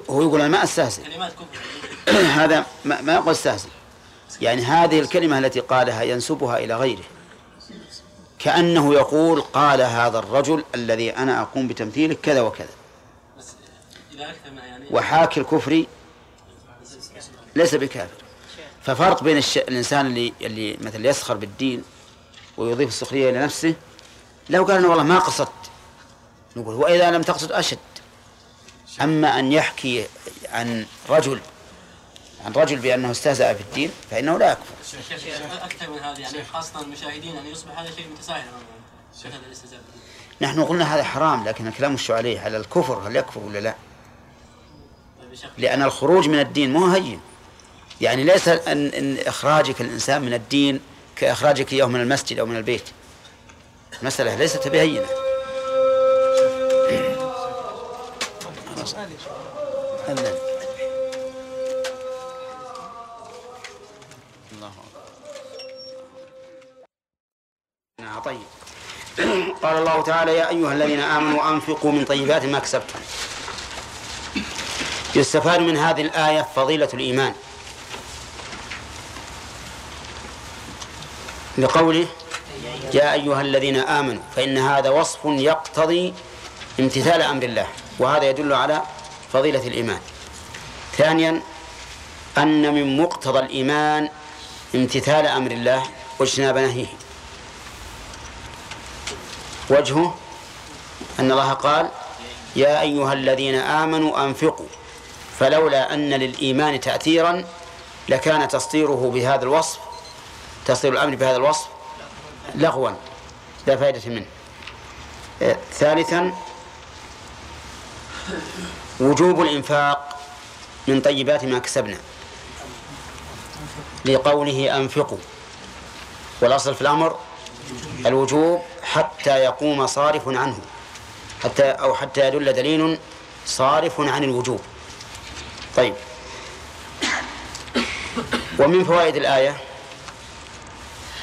هو يقول أنا ما أستهزئ. هذا ما, ما يقول أستهزئ. يعني هذه الكلمة التي قالها ينسبها إلى غيره. كأنه يقول قال هذا الرجل الذي أنا أقوم بتمثيله كذا وكذا. وحاكي الكفر ليس بكافر. ففرق بين الش... الإنسان اللي اللي مثل يسخر بالدين ويضيف السخرية إلى نفسه لو قال أنا والله ما قصدت نقول وإذا لم تقصد أشد. أما أن يحكي عن رجل عن رجل بأنه استهزأ في الدين فإنه لا يكفر. شيخ أكثر من هذا يعني خاصة المشاهدين ان يصبح هذا شيء متساهل بالدين. نحن قلنا هذا حرام لكن الكلام مش عليه على الكفر هل يكفر ولا لا؟ طيب لأن الخروج من الدين مو هين. يعني ليس أن, أن إخراجك الإنسان من الدين كإخراجك إياه من المسجد أو من البيت. المسألة ليست بهينة. طيب. قال الله تعالى يا أيها الذين آمنوا أنفقوا من طيبات ما كسبتم. يستفاد من هذه الآية فضيلة الإيمان. لقوله يا أيها الذين آمنوا فإن هذا وصف يقتضي امتثال أمر الله وهذا يدل على فضيلة الإيمان. ثانيا أن من مقتضى الإيمان امتثال أمر الله واجتناب نهيه. وجهه أن الله قال يا أيها الذين آمنوا أنفقوا فلولا أن للإيمان تأثيرا لكان تصديره بهذا الوصف تصدير الأمر بهذا الوصف لغوا لا فائدة منه. آه، ثالثا وجوب الإنفاق من طيبات ما كسبنا. لقوله أنفقوا والأصل في الأمر الوجوب حتى يقوم صارف عنه. حتى أو حتى يدل دليل صارف عن الوجوب. طيب. ومن فوائد الآية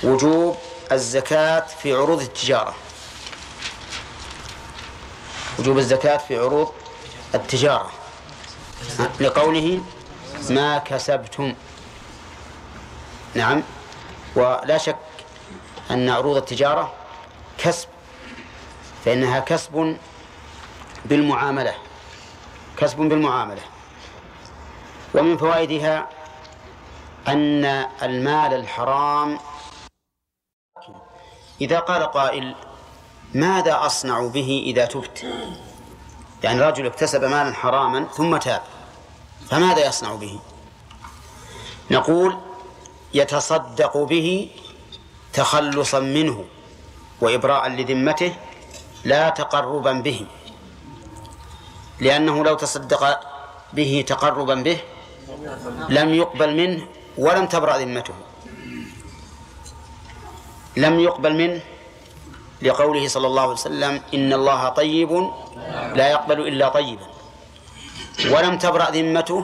وجوب الزكاة في عروض التجارة. وجوب الزكاة في عروض التجارة. لقوله ما كسبتم. نعم. ولا شك أن عروض التجارة كسب فإنها كسب بالمعاملة كسب بالمعاملة. ومن فوائدها أن المال الحرام إذا قال قائل ماذا أصنع به إذا تبت؟ يعني رجل اكتسب مالا حراما ثم تاب فماذا يصنع به؟ نقول يتصدق به تخلصا منه. وإبراء لذمته لا تقربا به. لأنه لو تصدق به تقربا به لم يقبل منه ولم تبرأ ذمته. لم يقبل منه لقوله صلى الله عليه وسلم إن الله طيب لا يقبل إلا طيبا ولم تبرأ ذمته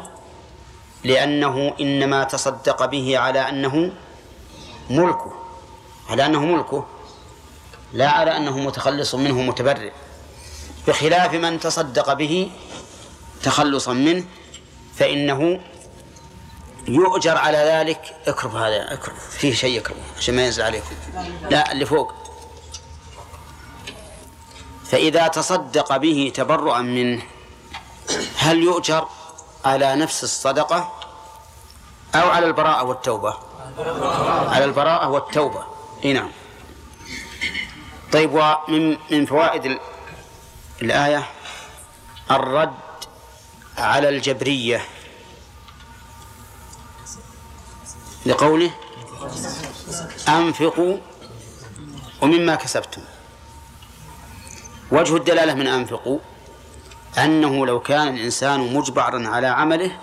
لأنه إنما تصدق به على أنه ملكه على أنه ملكه. لا على أنه متخلص منه متبرئ بخلاف من تصدق به تخلصا منه فإنه يؤجر على ذلك. اكرف هذا اكرف فيه شيء اكرف عشان ما ينزل عليكم. لا اللي فوق. فإذا تصدق به تبرؤا منه هل يؤجر على نفس الصدقة أو على البراءة والتوبة؟ على البراءة والتوبة. إي نعم. طيب ومن من فوائد ال- الآية الرد على الجبرية. لقوله أنفقوا ومما كسبتم. وجه الدلالة من أنفقوا أنه لو كان الإنسان مجبرا على عمله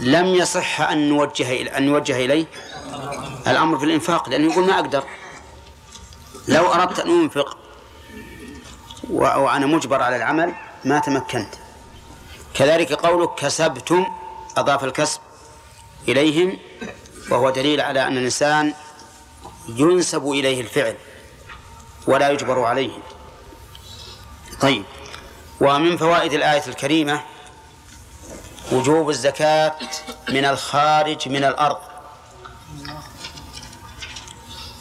لم يصح أن نوجه أن نوجه إليه الأمر في الإنفاق لأنه يقول ما أقدر. لو أردت أن أنفق وأنا مجبر على العمل ما تمكنت. كذلك قولك كسبتم أضاف الكسب إليهم وهو دليل على أن الإنسان ينسب إليه الفعل ولا يجبر عليه. طيب. ومن فوائد الآية الكريمة وجوب الزكاة من الخارج من الأرض.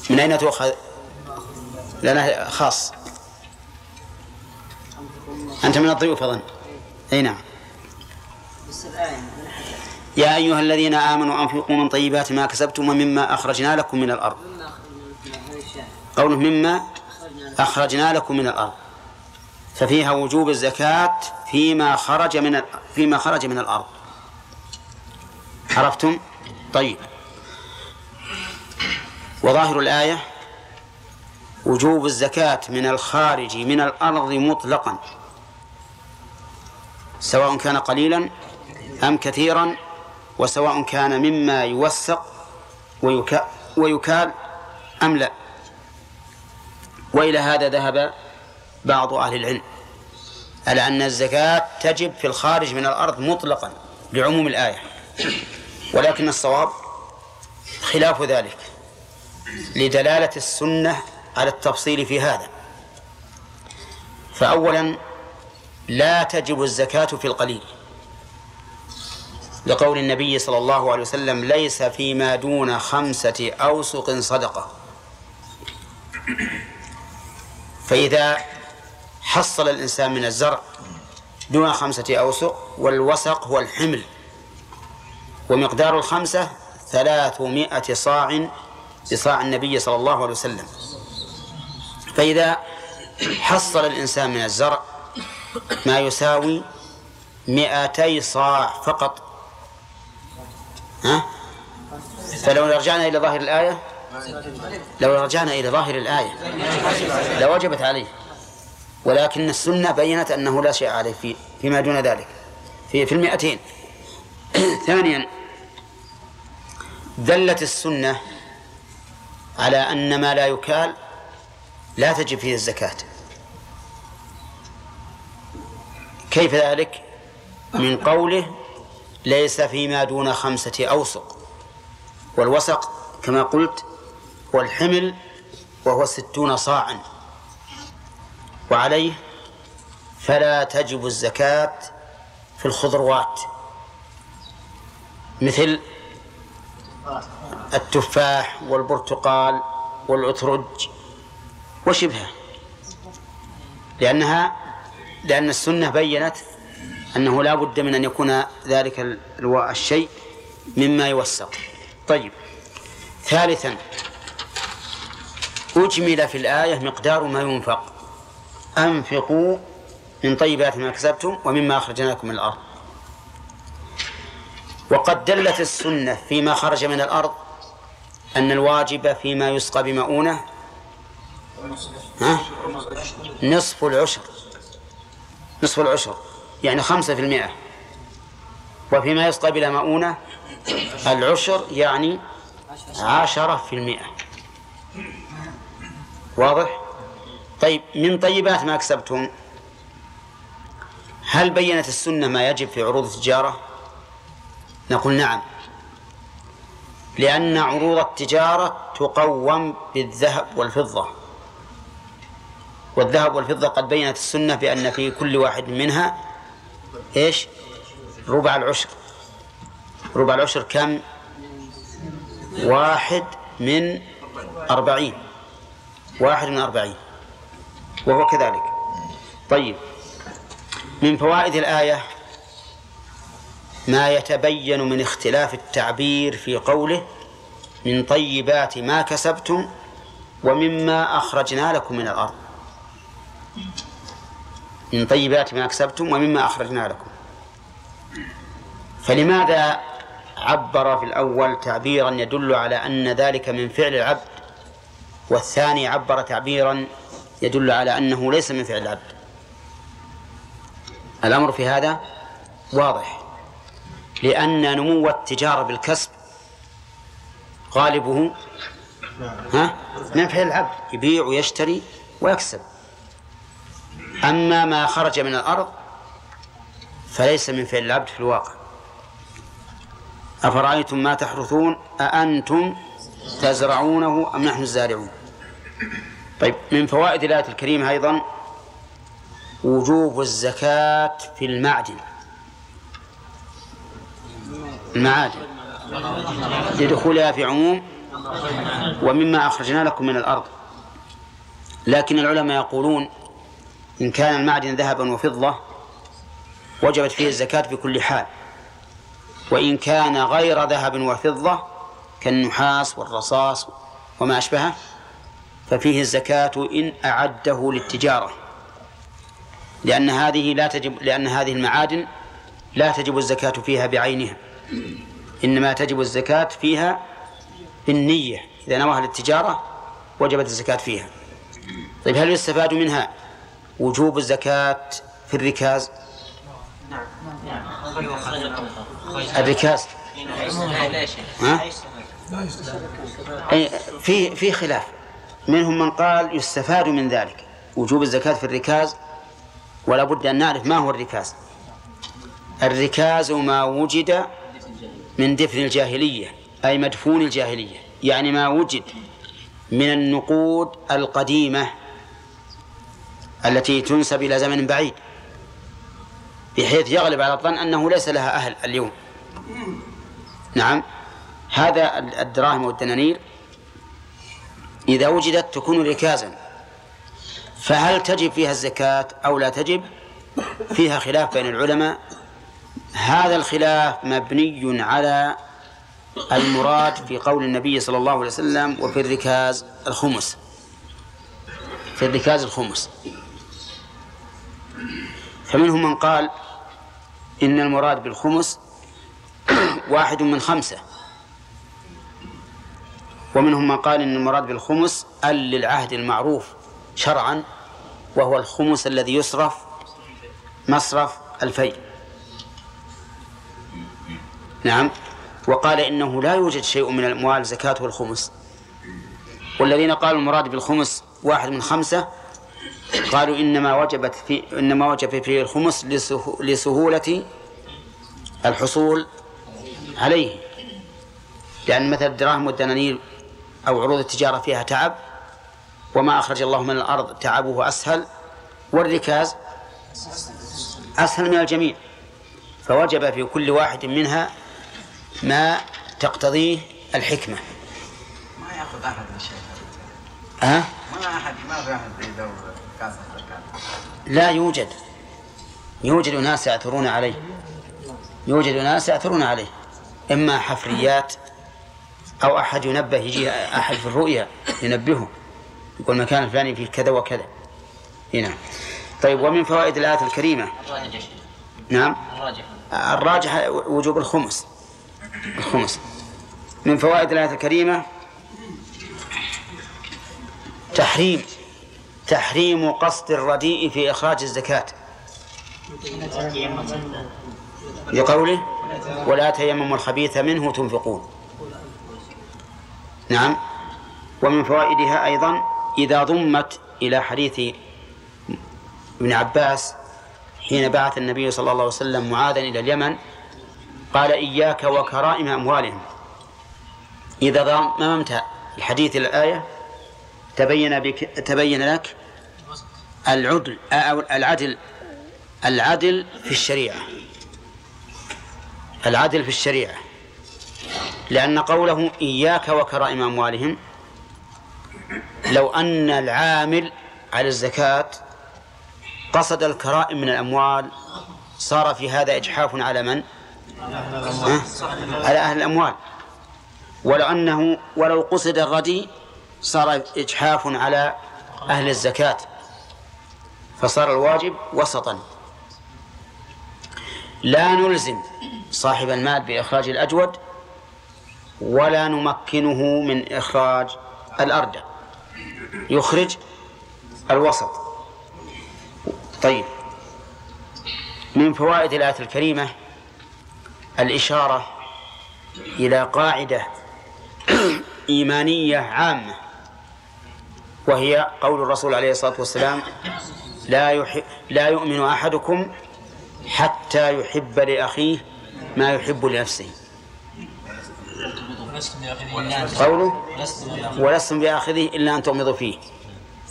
من أين تؤخذ؟ لنا خاص. أنت من الضيوف أظن. أي نعم. يا أيها الذين آمنوا أنفقوا من طيبات ما كسبتم ومما أخرجنا لكم من الأرض. قوله مما أخرجنا لكم من الأرض. ففيها وجوب الزكاة فيما خرج من فيما خرج من الأرض. عرفتم؟ طيب. وظاهر الآية وجوب الزكاة من الخارج من الأرض مطلقا. سواء كان قليلا أم كثيرا وسواء كان مما يوثق ويكا ويكال أم لا. وإلى هذا ذهب بعض أهل العلم على أن الزكاة تجب في الخارج من الأرض مطلقا لعموم الآية. ولكن الصواب خلاف ذلك لدلالة السنة على التفصيل في هذا. فأولا لا تجب الزكاة في القليل. لقول النبي صلى الله عليه وسلم ليس فيما دون خمسة أوسق صدقة. فإذا حصل الإنسان من الزرع دون خمسة أوسق والوسق هو الحمل. ومقدار الخمسة ثلاثمائة صاع بصاع النبي صلى الله عليه وسلم. فإذا حصل الإنسان من الزرع ما يساوي مئتي صاع فقط. ها؟ فلو رجعنا إلى ظاهر الآية لو رجعنا إلى ظاهر الآية لوجبت عليه. ولكن السنة بينت أنه لا شيء عليه في فيما دون ذلك في في المئتين. ثانيا دلت السنة على أن ما لا يكال لا تجب فيه الزكاة. كيف ذلك؟ من قوله ليس فيما دون خمسة أوسق. والوسق كما قلت هو الحمل وهو ستون صاعا. وعليه فلا تجب الزكاة في الخضروات. مثل التفاح والبرتقال والأترج وشبهه لأنها لأن السنة بينت أنه لا بد من أن يكون ذلك الشيء مما يوثق. طيب. ثالثا. أجمل في الآية مقدار ما ينفق. أنفقوا من طيبات ما كسبتم ومما أخرجنا لكم من الأرض. وقد دلت السنة فيما خرج من الأرض أن الواجب فيما يسقى بمؤونة ها؟ نصف العشر. نصف العشر. يعني خمسة في المئة. وفيما يسقى بلا مؤونة العشر يعني عشرة في المئة. واضح؟ طيب من طيبات ما كسبتم؟ هل بينت السنة ما يجب في عروض التجارة؟ نقول نعم. لأن عروض التجارة تقوم بالذهب والفضة. والذهب والفضة قد بينت السنة بأن في كل واحد منها إيش؟ ربع العشر. ربع العشر كم؟ واحد من أربعين. واحد من أربعين. وهو كذلك. طيب. من فوائد الآية ما يتبين من اختلاف التعبير في قوله من طيبات ما كسبتم ومما أخرجنا لكم من الأرض. من طيبات ما كسبتم ومما أخرجنا لكم. فلماذا عبر في الأول تعبيرا يدل على أن ذلك من فعل العبد والثاني عبر تعبيرا يدل على أنه ليس من فعل العبد؟ الأمر في هذا واضح لأن نمو التجارة بالكسب غالبه ها؟ من فعل العبد يبيع ويشتري ويكسب. أما ما خرج من الأرض فليس من فعل العبد في الواقع. أفرأيتم ما تحرثون؟ أأنتم تزرعونه أم نحن الزارعون؟ طيب من فوائد الآية الكريمة أيضا وجوب الزكاة في المعدن. المعادن. لدخولها في عموم ومما أخرجنا لكم من الأرض. لكن العلماء يقولون إن كان المعدن ذهبا وفضة وجبت فيه الزكاة في كل حال. وإن كان غير ذهب وفضة كالنحاس والرصاص وما أشبهه ففيه الزكاة إن أعده للتجارة. لأن هذه لا تجب لأن هذه المعادن لا تجب الزكاة فيها بعينها. إنما تجب الزكاة فيها بالنية. إذا نواها للتجارة وجبت الزكاة فيها. طيب هل يستفاد منها وجوب الزكاة في الركاز. الركاز. ها؟ أي في في خلاف. منهم من قال يستفاد من ذلك. وجوب الزكاة في الركاز ولا بد أن نعرف ما هو الركاز. الركاز ما وجد من دفن الجاهلية أي مدفون الجاهلية. يعني ما وجد من النقود القديمة. التي تنسب إلى زمن بعيد بحيث يغلب على الظن أنه ليس لها أهل اليوم. نعم. هذا الدراهم والدنانير إذا وجدت تكون ركازا فهل تجب فيها الزكاة أو لا تجب؟ فيها خلاف بين العلماء. هذا الخلاف مبني على المراد في قول النبي صلى الله عليه وسلم وفي الركاز الخمس. في الركاز الخمس. فمنهم من قال إن المراد بالخمس واحد من خمسة. ومنهم من قال إن المراد بالخمس أل للعهد المعروف شرعا وهو الخمس الذي يصرف مصرف الفيل. نعم. وقال إنه لا يوجد شيء من الأموال زكاته الخمس. والذين قالوا المراد بالخمس واحد من خمسة قالوا إنما وجبت في إنما وجب فيه الخمس لسهولة الحصول عليه. لأن مثل الدراهم والدنانير أو عروض التجارة فيها تعب وما أخرج الله من الأرض تعبه أسهل والركاز أسهل من الجميع. فوجب في كل واحد منها ما تقتضيه الحكمة. ما يأخذ أحد الشيء ها؟ ما احد ما في كاس لا يوجد. يوجد ناس يأثرون عليه. يوجد ناس يأثرون عليه. إما حفريات أو أحد ينبه يجي أحد في الرؤيا ينبهه. يقول مكان الفلاني فيه كذا وكذا. هنا. طيب ومن فوائد الآية الكريمة؟ الراجح. نعم. الراجح. الراجح وجوب الخمس. الخمس. من فوائد الآية الكريمة؟ تحريم تحريم قصد الرديء في إخراج الزكاة. لقوله ولا تيمموا الخبيث منه تنفقون. نعم. ومن فوائدها أيضا إذا ضمت إلى حديث ابن عباس حين بعث النبي صلى الله عليه وسلم معاذا إلى اليمن قال إياك وكرائم أموالهم. إذا ضممت الحديث الآية تبين بك تبين لك العدل أو العدل العدل في الشريعة. العدل في الشريعة. لأن قوله إياك وكرائم أموالهم لو أن العامل على الزكاة قصد الكرائم من الأموال صار في هذا إجحاف على من؟ على أهل الأموال. ولو أنه ولو قصد الردي صار إجحاف على أهل الزكاة فصار الواجب وسطا. لا نلزم صاحب المال بإخراج الأجود ولا نمكنه من إخراج الأردى يخرج الوسط. طيب من فوائد الآية الكريمة الإشارة إلى قاعدة إيمانية عامة. وهي قول الرسول عليه الصلاة والسلام لا يحب لا يؤمن أحدكم حتى يحب لأخيه ما يحب لنفسه. قوله ولستم بآخذه إلا أن تغمضوا فيه.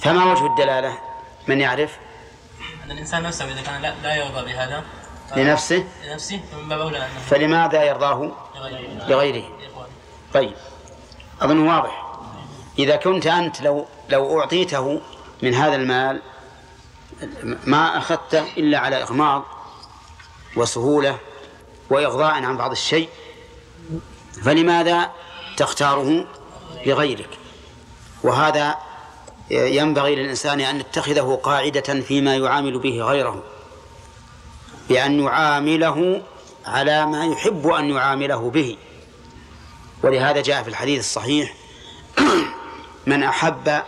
فما وجه الدلالة؟ من يعرف؟ أن الإنسان نفسه إذا كان لا, لا يرضى بهذا لنفسه؟ لنفسه فلماذا يرضاه؟ لغيره. لغيره. طيب أظن واضح. إذا كنت أنت لو لو أعطيته من هذا المال ما أخذته إلا على إغماض وسهولة وإغضاء عن بعض الشيء فلماذا تختاره لغيرك؟ وهذا ينبغي للإنسان أن يتخذه قاعدة فيما يعامل به غيره بأن يعامله على ما يحب أن يعامله به. ولهذا جاء في الحديث الصحيح من أحب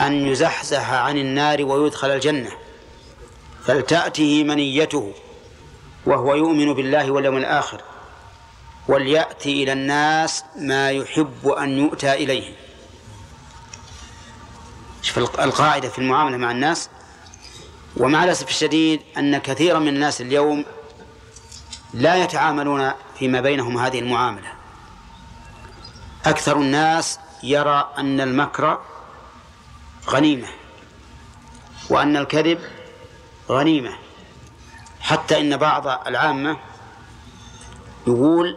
أن يزحزح عن النار ويدخل الجنة فلتأته منيته وهو يؤمن بالله واليوم الآخر وليأتي إلى الناس ما يحب أن يؤتى إليه. شوف القاعدة في المعاملة مع الناس ومع الأسف الشديد أن كثيرا من الناس اليوم لا يتعاملون فيما بينهم هذه المعاملة. أكثر الناس يرى أن المكر غنيمة. وأن الكذب غنيمة. حتى إن بعض العامة يقول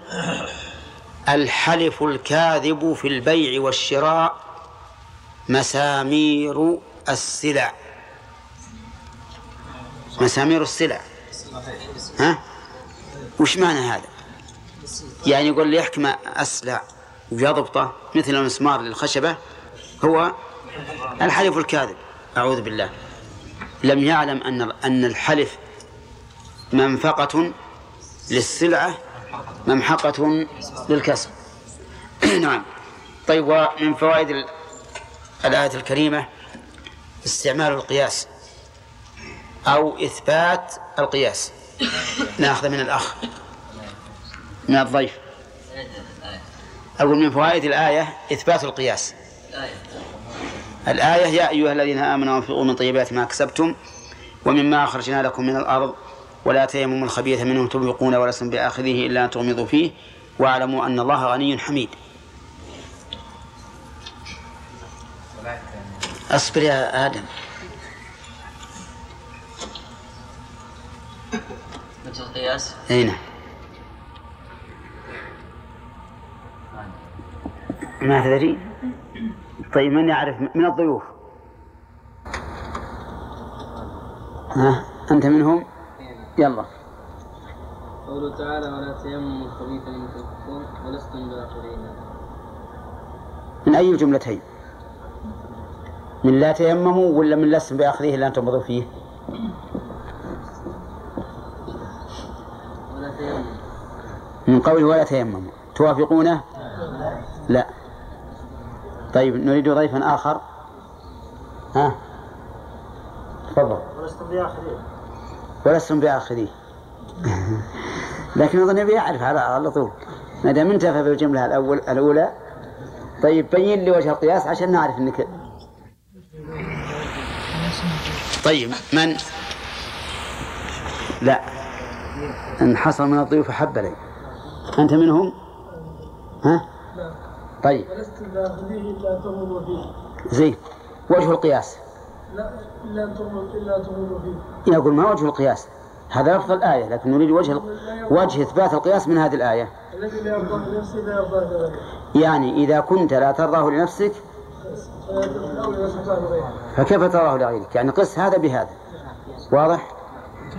الحلف الكاذب في البيع والشراء مسامير السلع. مسامير السلع. ها؟ وش معنى هذا؟ يعني يقول لي يحكم أسلع ويضبطه مثل المسمار للخشبة. هو الحلف الكاذب أعوذ بالله. لم يعلم أن أن الحلف منفقة للسلعة ممحقة للكسب. نعم. طيب ومن فوائد الآية الكريمة استعمال القياس أو إثبات القياس. ناخذ من الأخ من الضيف. أقول من فوائد الآية إثبات القياس. الآية يا أيها الذين آمنوا أنفقوا من طيبات ما كسبتم ومما أخرجنا لكم من الأرض ولا تيمموا الخبيث منه تنفقون ولستم بآخذه إلا أن تغمضوا فيه واعلموا أن الله غني حميد. أصبر يا آدم. مثل القياس؟ أي نعم. ما تدري؟ طيب من يعرف؟ من الضيوف. ها أنت منهم؟ يلا. قوله تعالى ولا تيمموا الخبيث منه تنفقون ولستم بآخرين من أي الجملتين من لا تيمموا ولا من لستم بآخذيه إلا أن تنبضوا فيه ولا تيمموا. من قوله ولا تيمموا. توافقونه؟ لا. طيب نريد ضيفا آخر. ها؟ تفضل. ولستم بآخرين. ولستم بآخذيه لكن أظن يبي يعرف على على طول. ما دام انتفى بالجملة الأول الأولى. طيب بين لي وجه القياس عشان نعرف انك طيب من؟ لا. إن حصل من الضيوف حب لي أنت منهم؟ ها؟ طيب. ولست تغمضوا فيه زين. وجه القياس. لا إلا أن تغمضوا إلا تغمضوا فيه يقول ما وجه القياس؟ هذا لفظ الآية لكن نريد وجه وجه إثبات القياس من هذه الآية. الذي لا يرضاه لنفسه لا يرضاه لغيره. يعني إذا كنت لا ترضاه لنفسك فكيف تراه لغيرك؟ يعني قس هذا بهذا. واضح؟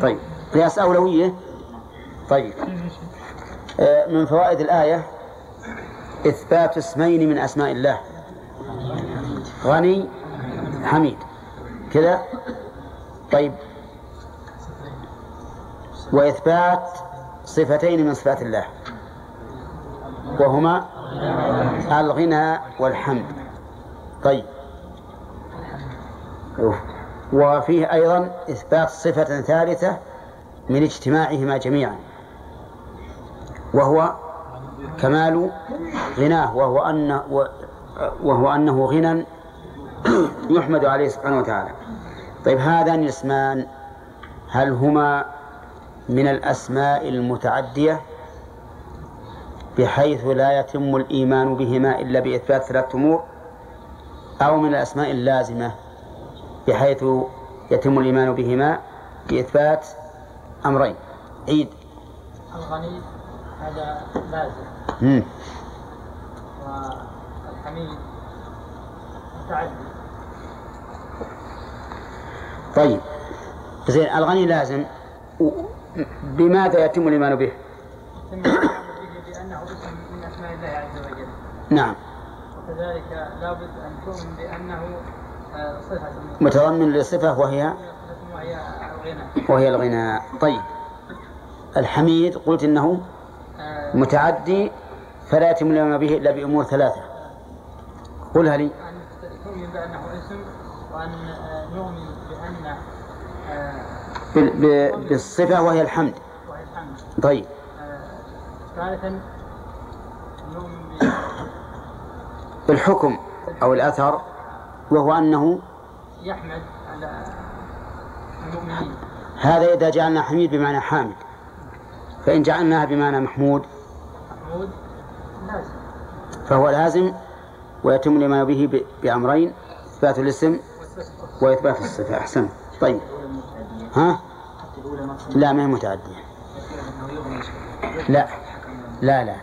طيب. قياس أولوية؟ طيب. آه، من فوائد الآية إثبات اسمين من أسماء الله. غني حميد. كذا؟ طيب. وإثبات صفتين من صفات الله. وهما الغنى والحمد. طيب. وفيه أيضا إثبات صفة ثالثة من اجتماعهما جميعا. وهو كمال غناه وهو أن وهو أنه غنى يحمد عليه سبحانه وتعالى. طيب هذان الاسمان هل هما من الأسماء المتعدية؟ بحيث لا يتم الإيمان بهما إلا بإثبات ثلاثة أمور أو من الأسماء اللازمة بحيث يتم الإيمان بهما بإثبات أمرين. عيد. الغني هذا لازم. طيب. زين الغني لازم. بماذا يتم الإيمان به؟ ثم يؤمن به بأنه اسم من أسماء الله عز وجل نعم. وكذلك لابد أن تؤمن بأنه صفة من متضمن لصفة وهي؟ وهي الغنى طيب. الحميد قلت إنه آه، متعدي فلا يتم به إلا بأمور ثلاثة. قلها لي تؤمن بأنه اسم وأن آه، نؤمن بأن آه، بال- ب- بالصفة وهي الحمد. وهي الحمد. طيب. آه، ثالثا نؤمن بالحكم أو الأثر وهو أنه يحمد على المؤمنين. هذا إذا جعلنا حميد بمعنى حامد. فإن جعلناها بمعنى محمود محمود لازم. فهو لازم ويتم الإيمان به بأمرين إثبات الاسم وإثبات الصفة. أحسن. طيب. ها؟ لا ما هي متعدية. لا. لا لا.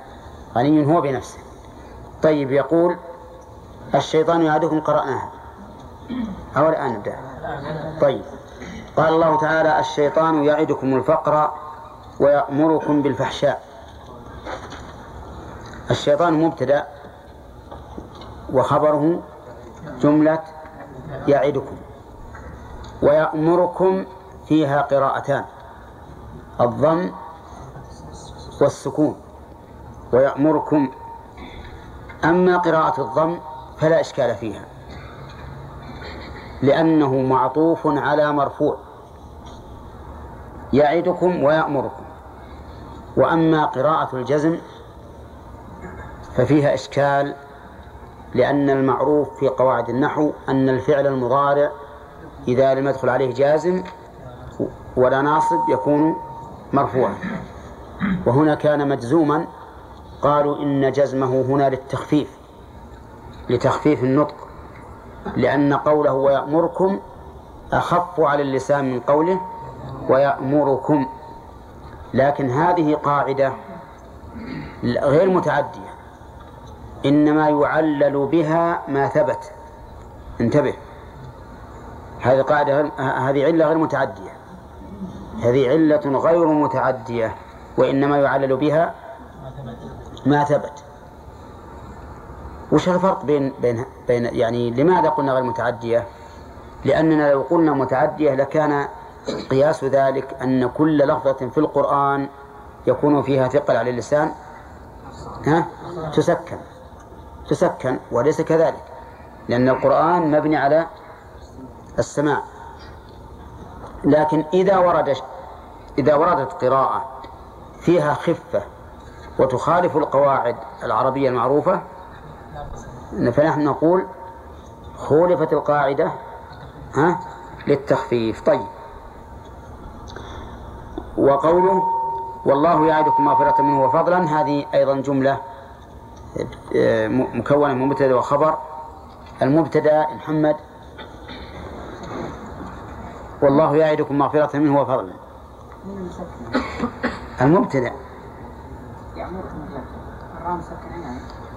غني هو بنفسه. طيب يقول الشيطان يعدكم قرأناها. أو الآن نبدأ طيب. قال الله تعالى الشيطان يعدكم الفقر ويأمركم بالفحشاء. الشيطان مبتدأ وخبره جملة يعدكم. ويأمركم فيها قراءتان الضم والسكون. ويأمركم أما قراءة الضم فلا إشكال فيها لأنه معطوف على مرفوع. يعدكم ويأمركم. وأما قراءة الجزم ففيها إشكال لأن المعروف في قواعد النحو أن الفعل المضارع إذا لم يدخل عليه جازم ولا ناصب يكون مرفوعا. وهنا كان مجزوما قالوا إن جزمه هنا للتخفيف لتخفيف النطق لأن قوله ويأمركم أخف على اللسان من قوله ويأمركم. لكن هذه قاعدة غير متعدية. إنما يعلل بها ما ثبت. انتبه. هذه قاعدة هذه علة غير متعدية. هذه علة غير متعدية وإنما يعلل بها ما ثبت. وش الفرق بين بين بين يعني لماذا قلنا غير متعدية؟ لأننا لو قلنا متعدية لكان قياس ذلك أن كل لفظة في القرآن يكون فيها ثقل على اللسان ها؟ تسكن تسكن وليس كذلك لأن القرآن مبني على السماع. لكن إذا ورد إذا وردت قراءة فيها خفة وتخالف القواعد العربية المعروفة فنحن نقول خولفت القاعدة ها؟ للتخفيف. طيب وقوله والله يعدكم مغفرة منه وفضلا هذه أيضا جملة مكونة من مبتدأ وخبر. المبتدأ محمد والله يعدكم مغفرة منه وفضلا. المبتدأ.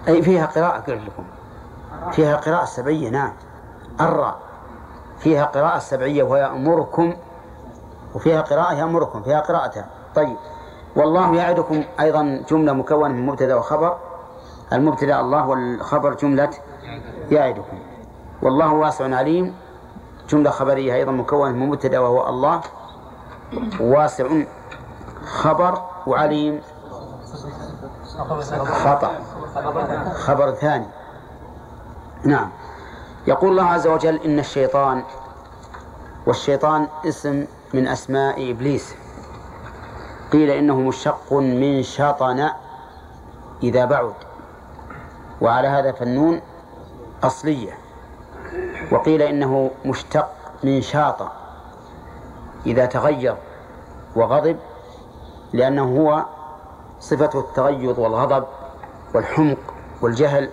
أي فيها قراءة قلت لكم. فيها قراءة سبعية نعم الراء فيها قراءة سبعية ويأمركم وفيها قراءة يأمركم فيها قراءتان طيب. والله يعدكم أيضا جملة مكونة من مبتدأ وخبر. المبتدأ الله والخبر جملة يعدكم. والله واسع عليم. جملة خبرية أيضا مكونة من مبتدأ وهو الله. واسع خبر وعليم. خطأ. خبر ثاني. نعم. يقول الله عز وجل إن الشيطان والشيطان اسم من أسماء إبليس. قيل إنه مشتق من شطن إذا بعد. وعلى هذا فالنون أصلية. وقيل إنه مشتق من شاط إذا تغير وغضب لأنه هو صفة التغيظ والغضب والحمق والجهل.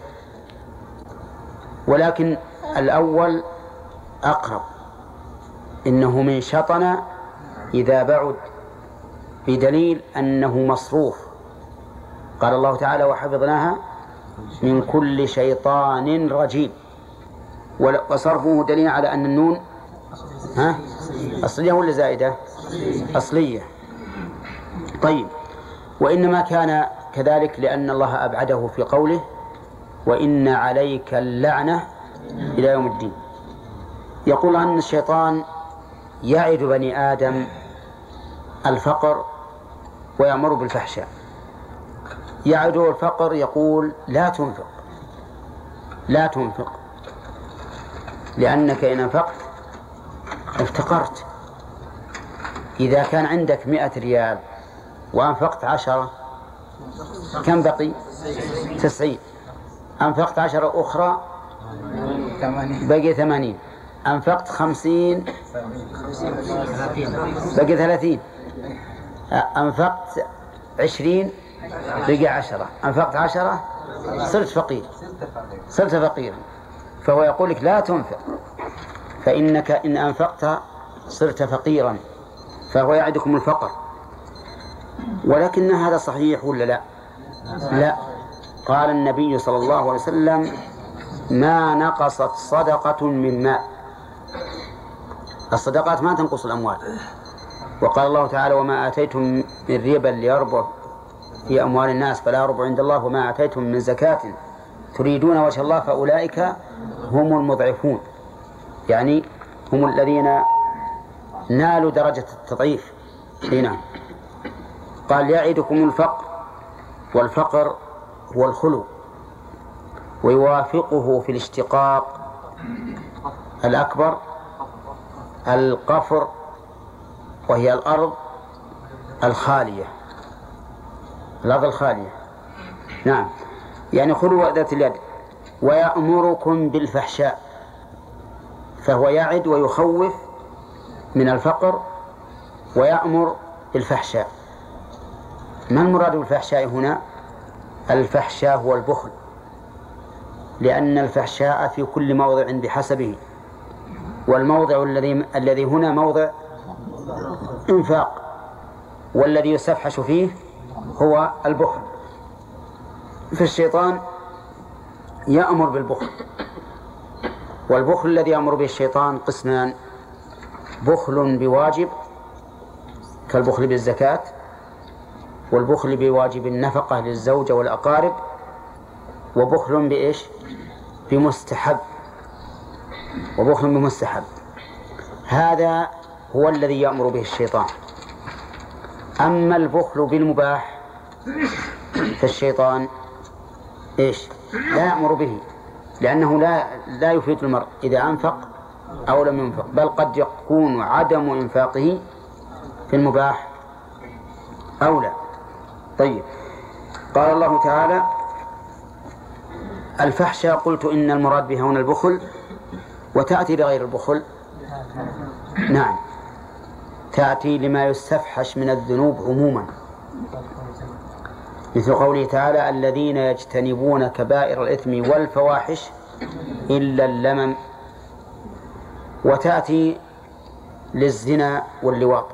ولكن الأول أقرب. إنه من شطن إذا بعد بدليل أنه مصروف. قال الله تعالى وحفظناها من كل شيطان رجيم. وصرفه دليل على أن النون ها؟ أصلية ولا زائدة؟ أصلية. طيب. وإنما كان كذلك لأن الله أبعده في قوله وإن عليك اللعنة إلى يوم الدين. يقول أن الشيطان يعد بني آدم الفقر ويأمر بالفحشاء. يعده الفقر يقول لا تنفق لا تنفق لأنك إن أنفقت افتقرت. إذا كان عندك مئة ريال وأنفقت عشرة كم بقي؟ تسعين. أنفقت عشرة أخرى بقي ثمانين. أنفقت خمسين. بقي ثلاثين. أنفقت عشرين بقي عشرة. أنفقت عشرة صرت فقير. صرت فقيرا فهو يقول لك لا تنفق. فإنك إن أنفقت صرت فقيرا. فهو يعدكم الفقر. ولكن هذا صحيح ولا لا؟ لا. قال النبي صلى الله عليه وسلم ما نقصت صدقة من ماء. الصدقات ما تنقص الأموال. وقال الله تعالى وما آتيتم من ربا ليربو في أموال الناس فلا ربع عند الله وما آتيتم من زكاة تريدون وجه الله فأولئك هم المضعفون. يعني هم الذين نالوا درجة التضعيف. هنا قال يعدكم الفقر والفقر هو الخلو ويوافقه في الاشتقاق الأكبر القفر وهي الأرض الخالية. الأرض الخالية. نعم. يعني خلو ذات اليد. ويأمركم بالفحشاء. فهو يعد ويخوف من الفقر ويأمر بالفحشاء. ما المراد بالفحشاء هنا؟ الفحشاء هو البخل. لأن الفحشاء في كل موضع بحسبه. والموضع الذي الذي هنا موضع إنفاق. والذي يستفحش فيه هو البخل. فالشيطان يأمر بالبخل. والبخل الذي يأمر به الشيطان قسمان. بخل بواجب كالبخل بالزكاة. والبخل بواجب النفقة للزوجة والأقارب. وبخل بإيش؟ بمستحب. وبخل بمستحب هذا هو الذي يأمر به الشيطان. أما البخل بالمباح فالشيطان إيش؟ لا يأمر به لأنه لا لا يفيد المرء إذا أنفق أو لم ينفق بل قد يكون عدم إنفاقه في المباح أولى طيب. قال الله تعالى الفحشى قلت إن المراد بها هنا البخل وتأتي بغير البخل؟ نعم. تأتي لما يستفحش من الذنوب عموما. مثل قوله تعالى الذين يجتنبون كبائر الإثم والفواحش إلا اللمم. وتأتي للزنا واللواط.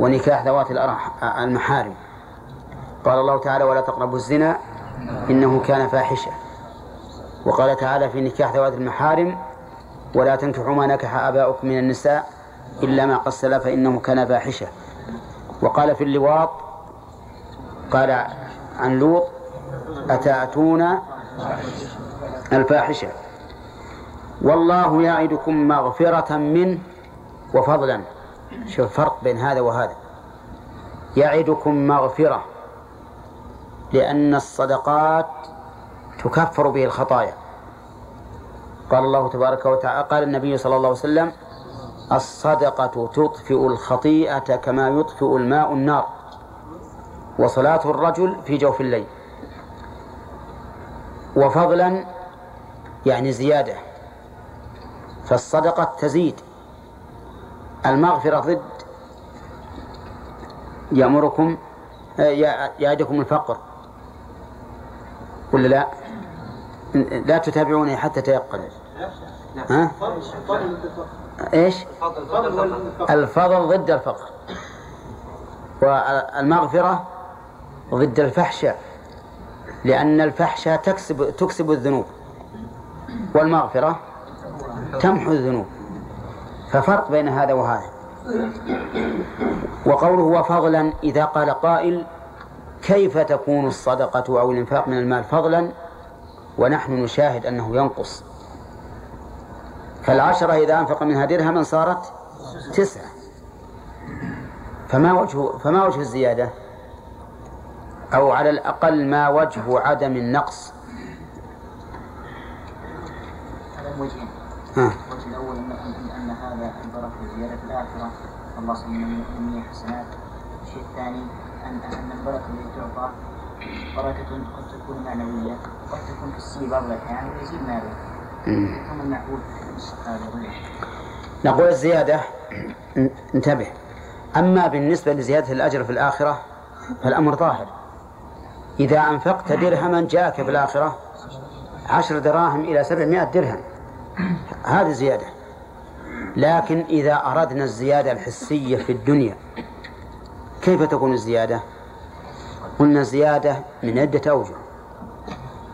ونكاح ذوات المحارم. قال الله تعالى ولا تقربوا الزنا إنه كان فاحشة. وقال تعالى في نكاح ذوات المحارم ولا تنكحوا ما نكح آباؤكم من النساء إلا ما قد سلف فإنه كان فاحشة. وقال في اللواط قال عن لوط أتأتون الفاحشة؟ والله يعدكم مغفرة منه وفضلا. شوف الفرق بين هذا وهذا. يعدكم مغفرة لأن الصدقات تكفر به الخطايا. قال الله تبارك وتعالى قال النبي صلى الله عليه وسلم الصدقة تطفئ الخطيئة كما يطفئ الماء النار وصلاة الرجل في جوف الليل. وفضلا يعني زيادة فالصدقة تزيد. المغفرة ضد يأمركم يعدكم الفقر. ولا لا؟ لا تتابعوني حتى تيقن. ها؟ إيش؟ الفضل ضد الفقر. والمغفرة ضد الفحشاء لأن الفحشاء تكسب تكسب الذنوب. والمغفرة تمحو الذنوب. ففرق بين هذا وهذا. وقوله وفضلا إذا قال قائل كيف تكون الصدقة أو الإنفاق من المال فضلا؟ ونحن نشاهد أنه ينقص. فالعشرة إذا أنفق منها درهما صارت تسعة. فما وجه فما وجه الزيادة؟ أو على الأقل ما وجه عدم النقص. على وجهين. الوجه الأول أن هذا البركة زيادة الآخرة. الله سبحانه من حسنات. الشيء الثاني أن أن البركة التي تعطى بركة قد تكون معنوية قد تكون حسية بعض الأحيان ويزيد ماله ثم هذا نقول الزيادة. انتبه. أما بالنسبة لزيادة الأجر في الآخرة فالأمر ظاهر. إذا أنفقت درهما جاءك في الآخرة عشر دراهم إلى سبعمائة درهم. هذه زيادة. لكن إذا أردنا الزيادة الحسية في الدنيا كيف تكون الزيادة؟ قلنا الزيادة من عدة أوجه.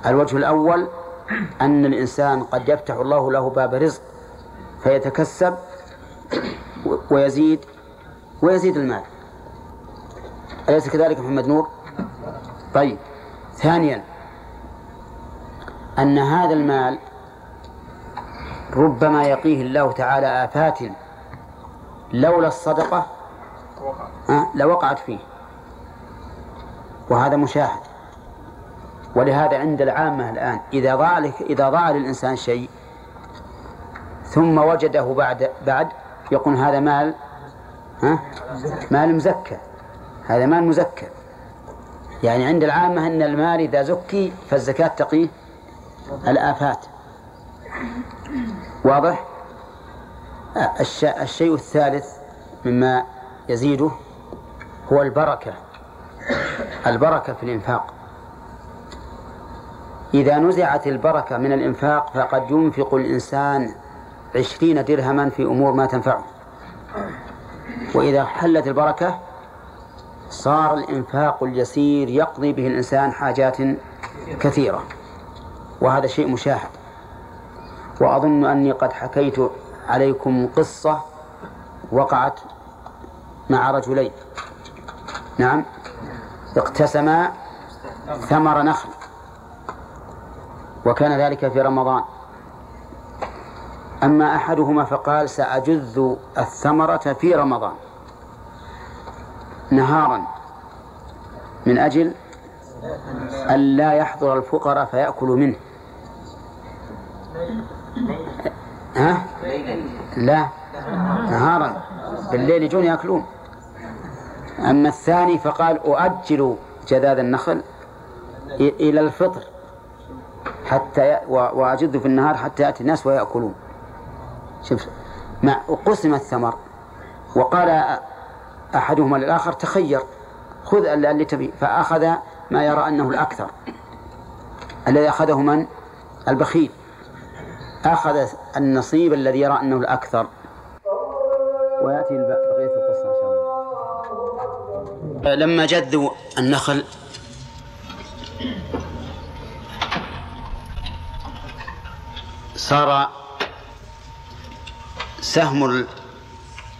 الوجه الأول أن الإنسان قد يفتح الله له باب رزق فيتكسب ويزيد ويزيد المال. أليس كذلك محمد نور؟ طيب. ثانيا أن هذا المال ربما يقيه الله تعالى آفات لولا الصدقة لوقعت فيه. وهذا مشاهد. ولهذا عند العامة الآن إذا ضاع إذا ضاع للإنسان شيء ثم وجده بعد بعد يقول هذا مال ها؟ مال مزكى. هذا مال مزكى. يعني عند العامة أن المال إذا زكي فالزكاة تقيه الآفات. واضح؟ الشيء الثالث مما يزيده هو البركة. البركة في الإنفاق. إذا نزعت البركة من الإنفاق فقد ينفق الإنسان عشرين درهما في أمور ما تنفعه. وإذا حلت البركة صار الإنفاق اليسير يقضي به الإنسان حاجات كثيرة. وهذا شيء مشاهد. وأظن أني قد حكيت عليكم قصة وقعت مع رجلين. نعم. اقتسما ثمر نخل. وكان ذلك في رمضان. أما أحدهما فقال سأجذ الثمرة في رمضان. نهارا. من أجل أن لا يحضر الفقراء فيأكلوا منه. ها؟ لا. نهارا. بالليل يجون يأكلون. أما الثاني فقال أؤجل جذاذ النخل إلى الفطر. حتى وأجد في النهار حتى يأتي الناس ويأكلون. شوف مع قسم الثمر. وقال أحدهما للآخر تخير خذ اللي تبي. فأخذ ما يرى أنه الأكثر. الذي أخذه من؟ البخيل. أخذ النصيب الذي يرى أنه الأكثر. ويأتي بقية القصة إن شاء الله. لما جذوا النخل صار سهم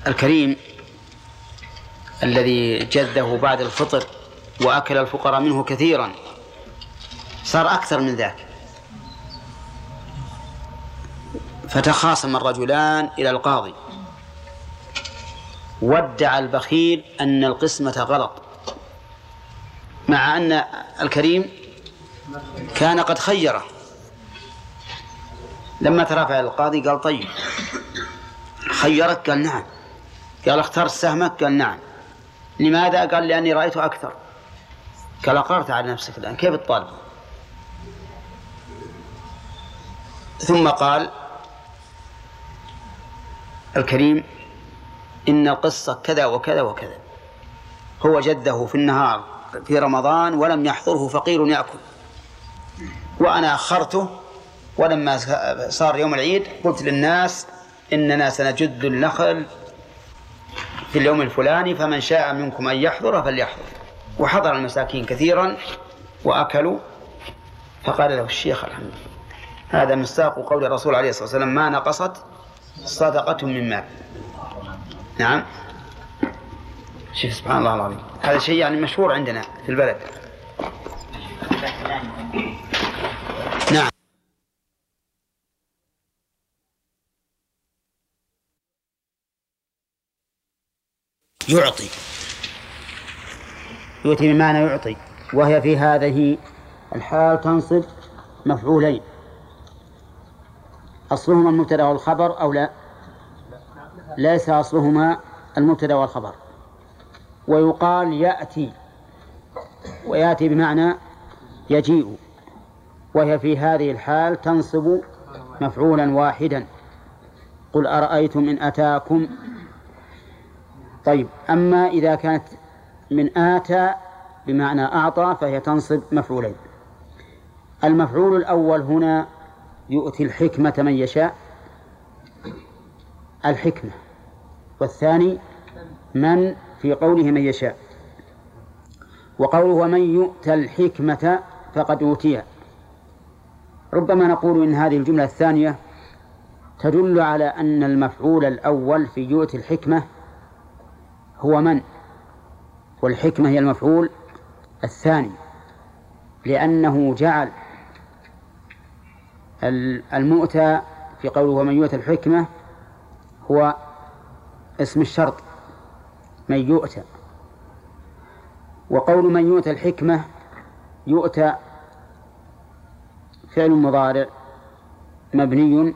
الكريم الذي جده بعد الفطر وأكل الفقراء منه كثيرا. صار أكثر من ذاك. فتخاصم الرجلان إلى القاضي. وادعى البخيل أن القسمة غلط مع أن الكريم كان قد خيره. لما ترافع القاضي قال طيب. خيرك؟ قال نعم. قال اخترت سهمك؟ قال نعم. لماذا؟ قال لأني رأيته أكثر. قال أقررت على نفسك الآن. كيف الطالب ثم قال الكريم إن القصة كذا وكذا وكذا. هو جده في النهار في رمضان ولم يحضره فقير يأكل. وأنا أخرته ولما صار يوم العيد قلت للناس إننا سنجد النخل في اليوم الفلاني فمن شاء منكم أن يحضر فليحضر. وحضر المساكين كثيرا وأكلوا فقال له الشيخ الحمد. هذا مصداق قول الرسول عليه الصلاة والسلام ما نقصت صدقة من مال. نعم. شوف سبحان الله العظيم. هذا شيء يعني مشهور عندنا في البلد نعم يعطي. يؤتي بمعنى يعطي وهي في هذه الحال تنصب مفعولين. أصلهما المبتدأ والخبر أو لا؟ ليس أصلهما المبتدأ والخبر. ويقال يأتي ويأتي بمعنى يجيء. وهي في هذه الحال تنصب مفعولا واحدا. قل أرأيتم إن أتاكم طيب أما إذا كانت من آتى بمعنى أعطى فهي تنصب مفعولين. المفعول الأول هنا يؤتي الحكمة من يشاء الحكمة. والثاني من في قوله من يشاء. وقوله ومن يؤتى الحكمة فقد أوتي ربما نقول إن هذه الجملة الثانية تدل على أن المفعول الأول في يؤتي الحكمة هو من؟ والحكمة هي المفعول الثاني لأنه جعل المؤتى في قوله ومن يؤتى الحكمة هو اسم الشرط من يؤتى. وقول من يؤتى الحكمة يؤتى فعل مضارع مبني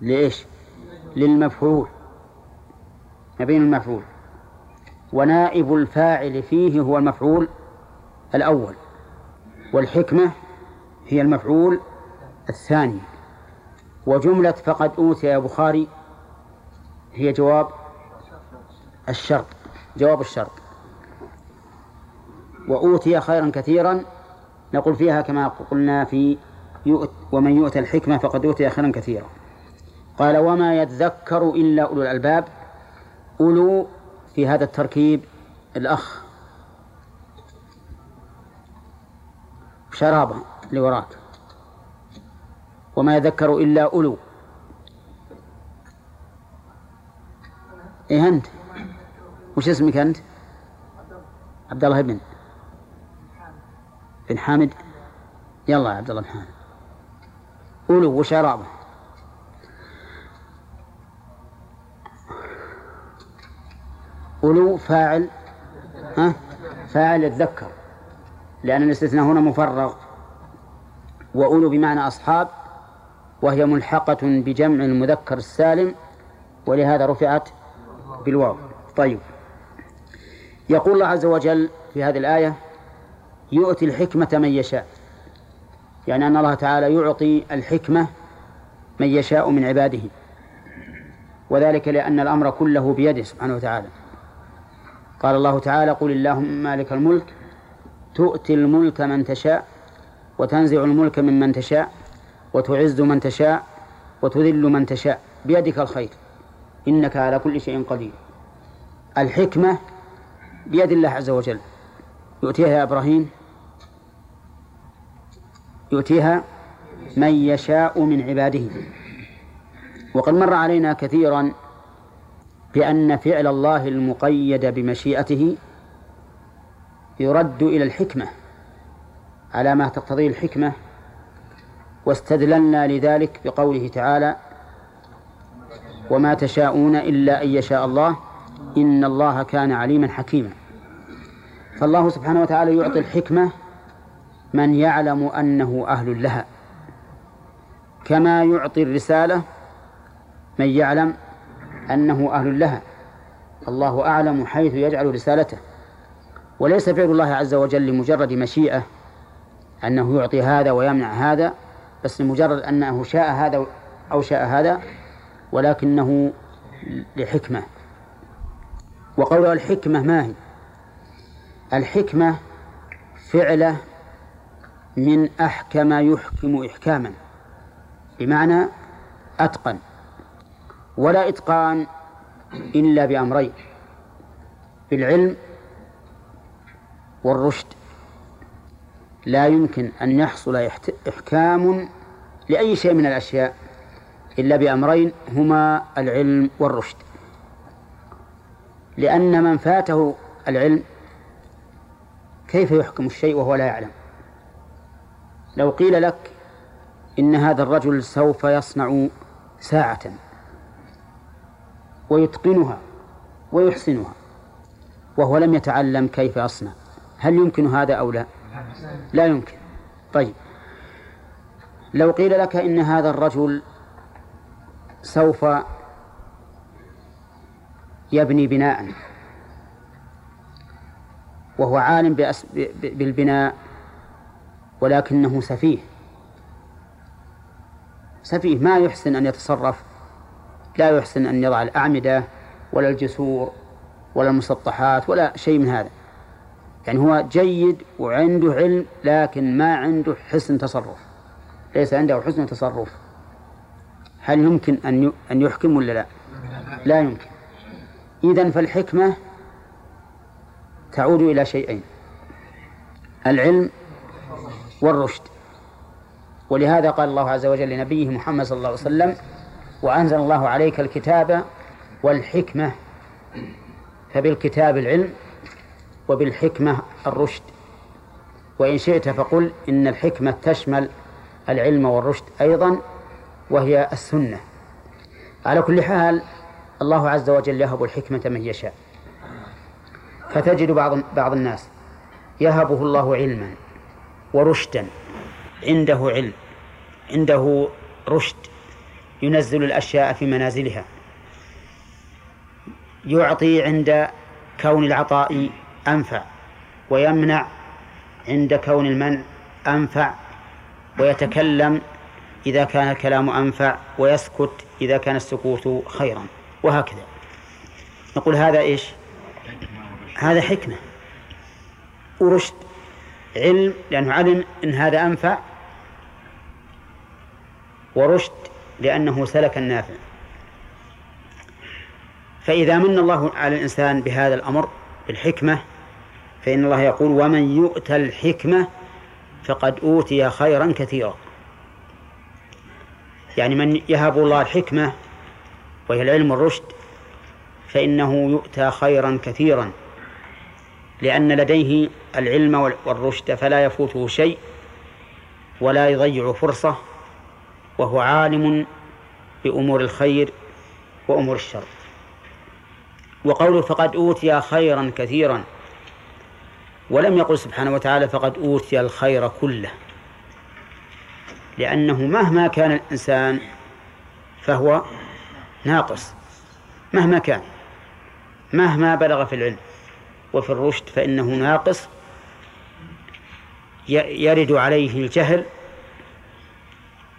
لإيش؟ للمفعول. مبني المفعول. ونائب الفاعل فيه هو المفعول الأول والحكمة هي المفعول الثاني. وجملة فقد أوتي يا بخاري هي جواب الشرط جواب الشرط. وأوتي خيرا كثيرا نقول فيها كما قلنا في يؤت ومن يؤتى الحكمة فقد أوتي خيرا كثيرا. قال وما يذكر إلا أولو الألباب أولو في هذا التركيب الأخ شرابة اللي وراك وما يذكر إلا أولو. إيه أنت؟ وش اسمك أنت؟ عبد الله بن بن حامد. يلا يا عبد الله بن حامد. أولو وشرابة أولو فاعل ها؟ فاعل يتذكر لأن الاستثناء هنا مفرغ. وأولو بمعنى أصحاب وهي ملحقة بجمع المذكر السالم ولهذا رفعت بالواو. طيب. يقول الله عز وجل في هذه الآية يؤتي الحكمة من يشاء. يعني أن الله تعالى يعطي الحكمة من يشاء من عباده. وذلك لأن الأمر كله بيده سبحانه وتعالى. قال الله تعالى قل اللهم مالك الملك تؤتي الملك من تشاء وتنزع الملك ممن تشاء وتعز من تشاء وتذل من تشاء بيدك الخير إنك على كل شيء قدير. الحكمة بيد الله عز وجل. يؤتيها إبراهيم يؤتيها من يشاء من عباده. وقد مر علينا كثيرا بأن فعل الله المقيد بمشيئته يرد إلى الحكمة على ما تقتضيه الحكمة واستدللنا لذلك بقوله تعالى وما تشاءون إلا أن يشاء الله إن الله كان عليما حكيما. فالله سبحانه وتعالى يعطي الحكمة من يعلم أنه أهل لها كما يعطي الرسالة من يعلم أنه أهل لها. الله أعلم حيث يجعل رسالته. وليس فعل الله عز وجل لمجرد مشيئة أنه يعطي هذا ويمنع هذا بس لمجرد أنه شاء هذا أو شاء هذا ولكنه لحكمة. وقول الحكمة ما هي؟ الحكمة فعله من أحكم يحكم إحكاما بمعنى أتقن. ولا إتقان إلا بأمرين بالعلم والرشد. لا يمكن أن يحصل إحكام لأي شيء من الأشياء إلا بأمرين هما العلم والرشد. لأن من فاته العلم كيف يحكم الشيء وهو لا يعلم؟ لو قيل لك إن هذا الرجل سوف يصنع ساعة ويتقنها ويحسنها وهو لم يتعلم كيف يصنع. هل يمكن هذا أو لا؟ لا يمكن. طيب. لو قيل لك إن هذا الرجل سوف يبني بناء وهو عالم بالبناء ولكنه سفيه سفيه ما يحسن أن يتصرف لا يحسن أن يضع الأعمدة ولا الجسور ولا المسطحات ولا شيء من هذا. يعني هو جيد وعنده علم لكن ما عنده حسن تصرف. ليس عنده حسن تصرف. هل يمكن أن أن يحكم ولا لا؟ لا يمكن. إذا فالحكمة تعود إلى شيئين العلم والرشد. ولهذا قال الله عز وجل لنبيه محمد صلى الله عليه وسلم وأنزل الله عليك الكتاب والحكمة فبالكتاب العلم وبالحكمة الرشد. وإن شئت فقل إن الحكمة تشمل العلم والرشد أيضا وهي السنة. على كل حال الله عز وجل يهب الحكمة من يشاء. فتجد بعض بعض الناس يهبه الله علما ورشدا عنده علم عنده رشد. ينزل الأشياء في منازلها. يعطي عند كون العطاء أنفع ويمنع عند كون المنع أنفع ويتكلم إذا كان الكلام أنفع ويسكت إذا كان السكوت خيرا وهكذا. نقول هذا إيش؟ هذا حكمة. ورشد علم لأنه علم إن هذا أنفع. ورشد لأنه سلك النافع. فإذا من الله على الإنسان بهذا الأمر بالحكمة فإن الله يقول ومن يؤتى الحكمة فقد أوتي خيرا كثيرا. يعني من يهب الله الحكمة وهي العلم والرشد فإنه يؤتى خيرا كثيرا. لأن لديه العلم والرشد فلا يفوته شيء ولا يضيع فرصة وهو عالم بأمور الخير وأمور الشر. وقوله فقد أوتي خيرا كثيرا ولم يقل سبحانه وتعالى فقد أوتي الخير كله. لأنه مهما كان الإنسان فهو ناقص مهما كان مهما بلغ في العلم وفي الرشد فإنه ناقص يرد عليه الجهل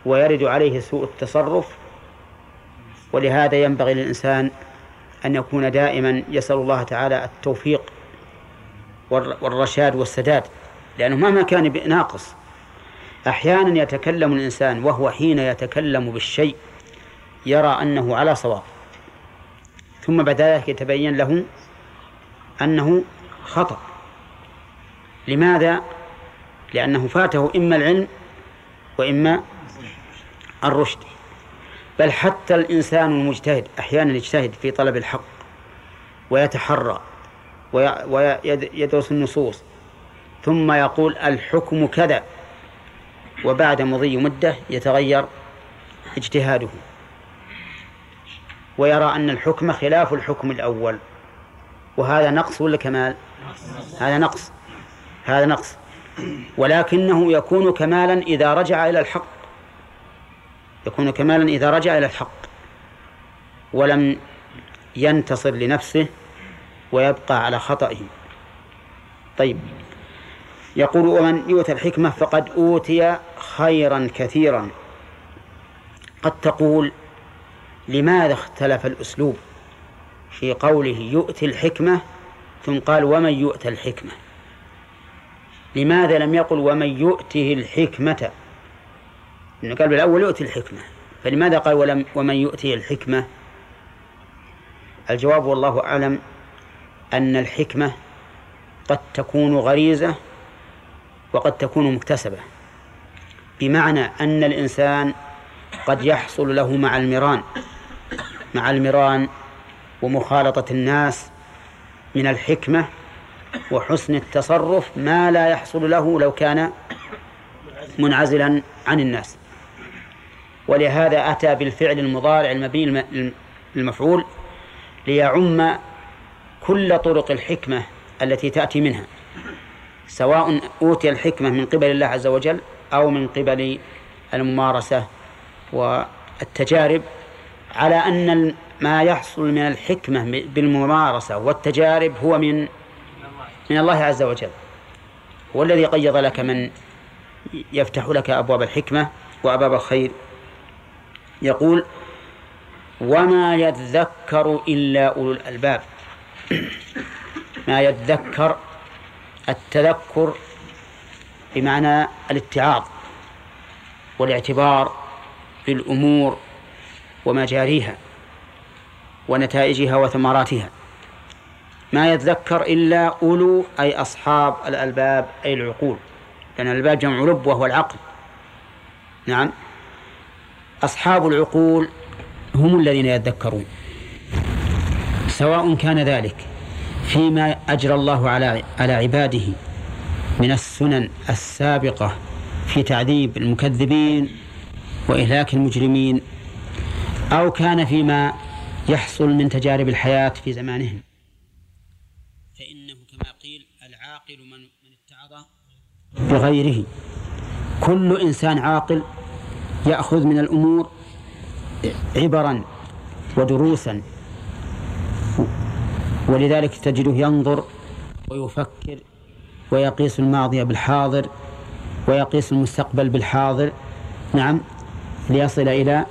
ويرد عليه سوء التصرف ولهذا ينبغي للإنسان أن يكون دائما يسأل الله تعالى التوفيق والرشاد والسداد لأنه مهما كان ناقص. أحيانا يتكلم الإنسان وهو حين يتكلم بالشيء يرى أنه على صواب. ثم بعد ذلك يتبين له أنه خطأ. لماذا؟ لأنه فاته إما العلم وإما الرشد. بل حتى الإنسان المجتهد أحيانا يجتهد في طلب الحق ويتحرى ويدرس النصوص ثم يقول الحكم كذا وبعد مضي مدة يتغير اجتهاده. ويرى أن الحكم خلاف الحكم الأول. وهذا نقص ولا كمال؟ هذا نقص. هذا نقص. ولكنه يكون كمالا إذا رجع إلى الحق. يكون كمالا إذا رجع إلى الحق ولم ينتصر لنفسه ويبقى على خطئه. طيب. يقول ومن يؤتى الحكمة فقد أوتي خيرا كثيرا. قد تقول لماذا اختلف الأسلوب في قوله يؤتي الحكمة ثم قال ومن يؤتى الحكمة؟ لماذا لم يقل ومن يؤته الحكمة؟ إنه قال بالأول يؤتي الحكمة. فلماذا قال ولم ومن يؤتي الحكمة؟ الجواب والله أعلم أن الحكمة قد تكون غريزة وقد تكون مكتسبة بمعنى أن الإنسان قد يحصل له مع المران مع المران ومخالطة الناس من الحكمة وحسن التصرف ما لا يحصل له لو كان منعزلا عن الناس. ولهذا أتى بالفعل المضارع المبني المفعول ليعم كل طرق الحكمة التي تأتي منها سواء أوتي الحكمة من قبل الله عز وجل أو من قبل الممارسة والتجارب على أن ما يحصل من الحكمة بالممارسة والتجارب هو من من الله عز وجل. هو الذي قيض لك من يفتح لك أبواب الحكمة وأبواب الخير. يقول وما يذكر إلا أولو الألباب. ما يذكر التذكر بمعنى الاتعاظ والاعتبار بالأمور ومجاريها ونتائجها وثمراتها. ما يتذكر إلا أولو أي أصحاب الألباب أي العقول. لأن الألباب جمع لب وهو العقل. نعم. أصحاب العقول هم الذين يتذكرون سواء كان ذلك فيما أجرى الله على على عباده من السنن السابقة في تعذيب المكذبين وإهلاك المجرمين أو كان فيما يحصل من تجارب الحياة في زمانهم. فإنه كما قيل العاقل من من اتعظ بغيره. كل إنسان عاقل يأخذ من الأمور عبرا ودروسا. ولذلك تجده ينظر ويفكر ويقيس الماضي بالحاضر ويقيس المستقبل بالحاضر. نعم ليصل إلى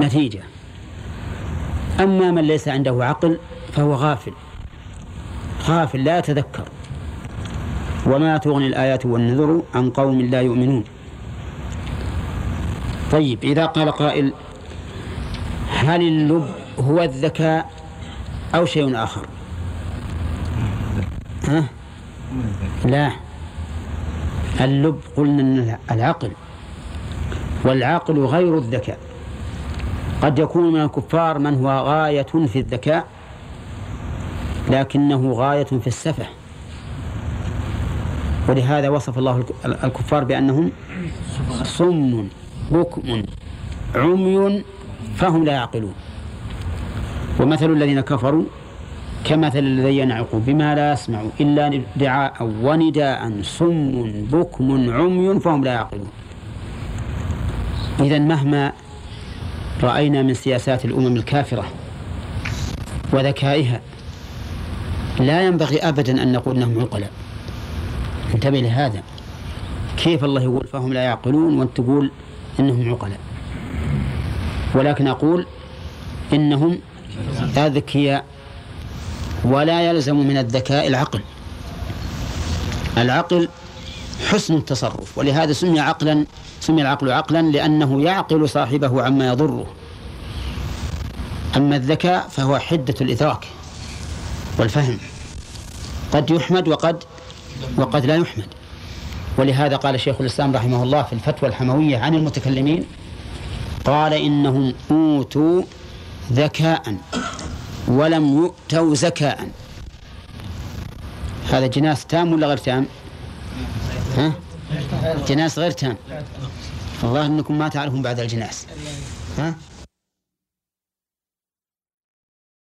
نتيجة. أما من ليس عنده عقل فهو غافل. غافل لا يتذكر. وما تغني الآيات والنذر عن قوم لا يؤمنون. طيب إذا قال قائل هل اللب هو الذكاء أو شيء آخر؟ ها؟ لا. اللب قلنا العقل والعقل غير الذكاء. قد يكون من الكفار من هو غاية في الذكاء لكنه غاية في السفة. ولهذا وصف الله الكفار بأنهم صم بكم عمي فهم لا يعقلون. ومثل الذين كفروا كمثل الذي ينعق بما لا يسمع إلا دعاء ونداء صم بكم عمي فهم لا يعقلون. إذا مهما رأينا من سياسات الأمم الكافرة وذكائها لا ينبغي أبدا أن نقول أنهم عقلاء. انتبه لهذا. كيف الله يقول فهم لا يعقلون وأنت تقول إنهم عقلاء. ولكن أقول إنهم أذكياء ولا يلزم من الذكاء العقل. العقل حسن التصرف ولهذا سمي عقلا سمي العقل عقلا لأنه يعقل صاحبه عما يضره. أما الذكاء فهو حدة الإدراك والفهم. قد يحمد وقد وقد لا يحمد. ولهذا قال شيخ الإسلام رحمه الله في الفتوى الحموية عن المتكلمين قال إنهم أوتوا ذكاء ولم يؤتوا زكاء هذا جناس تام ولا غير تام؟ ها؟ الجناس غير تام الظاهر إنكم ما تعرفون بعد الجناس ها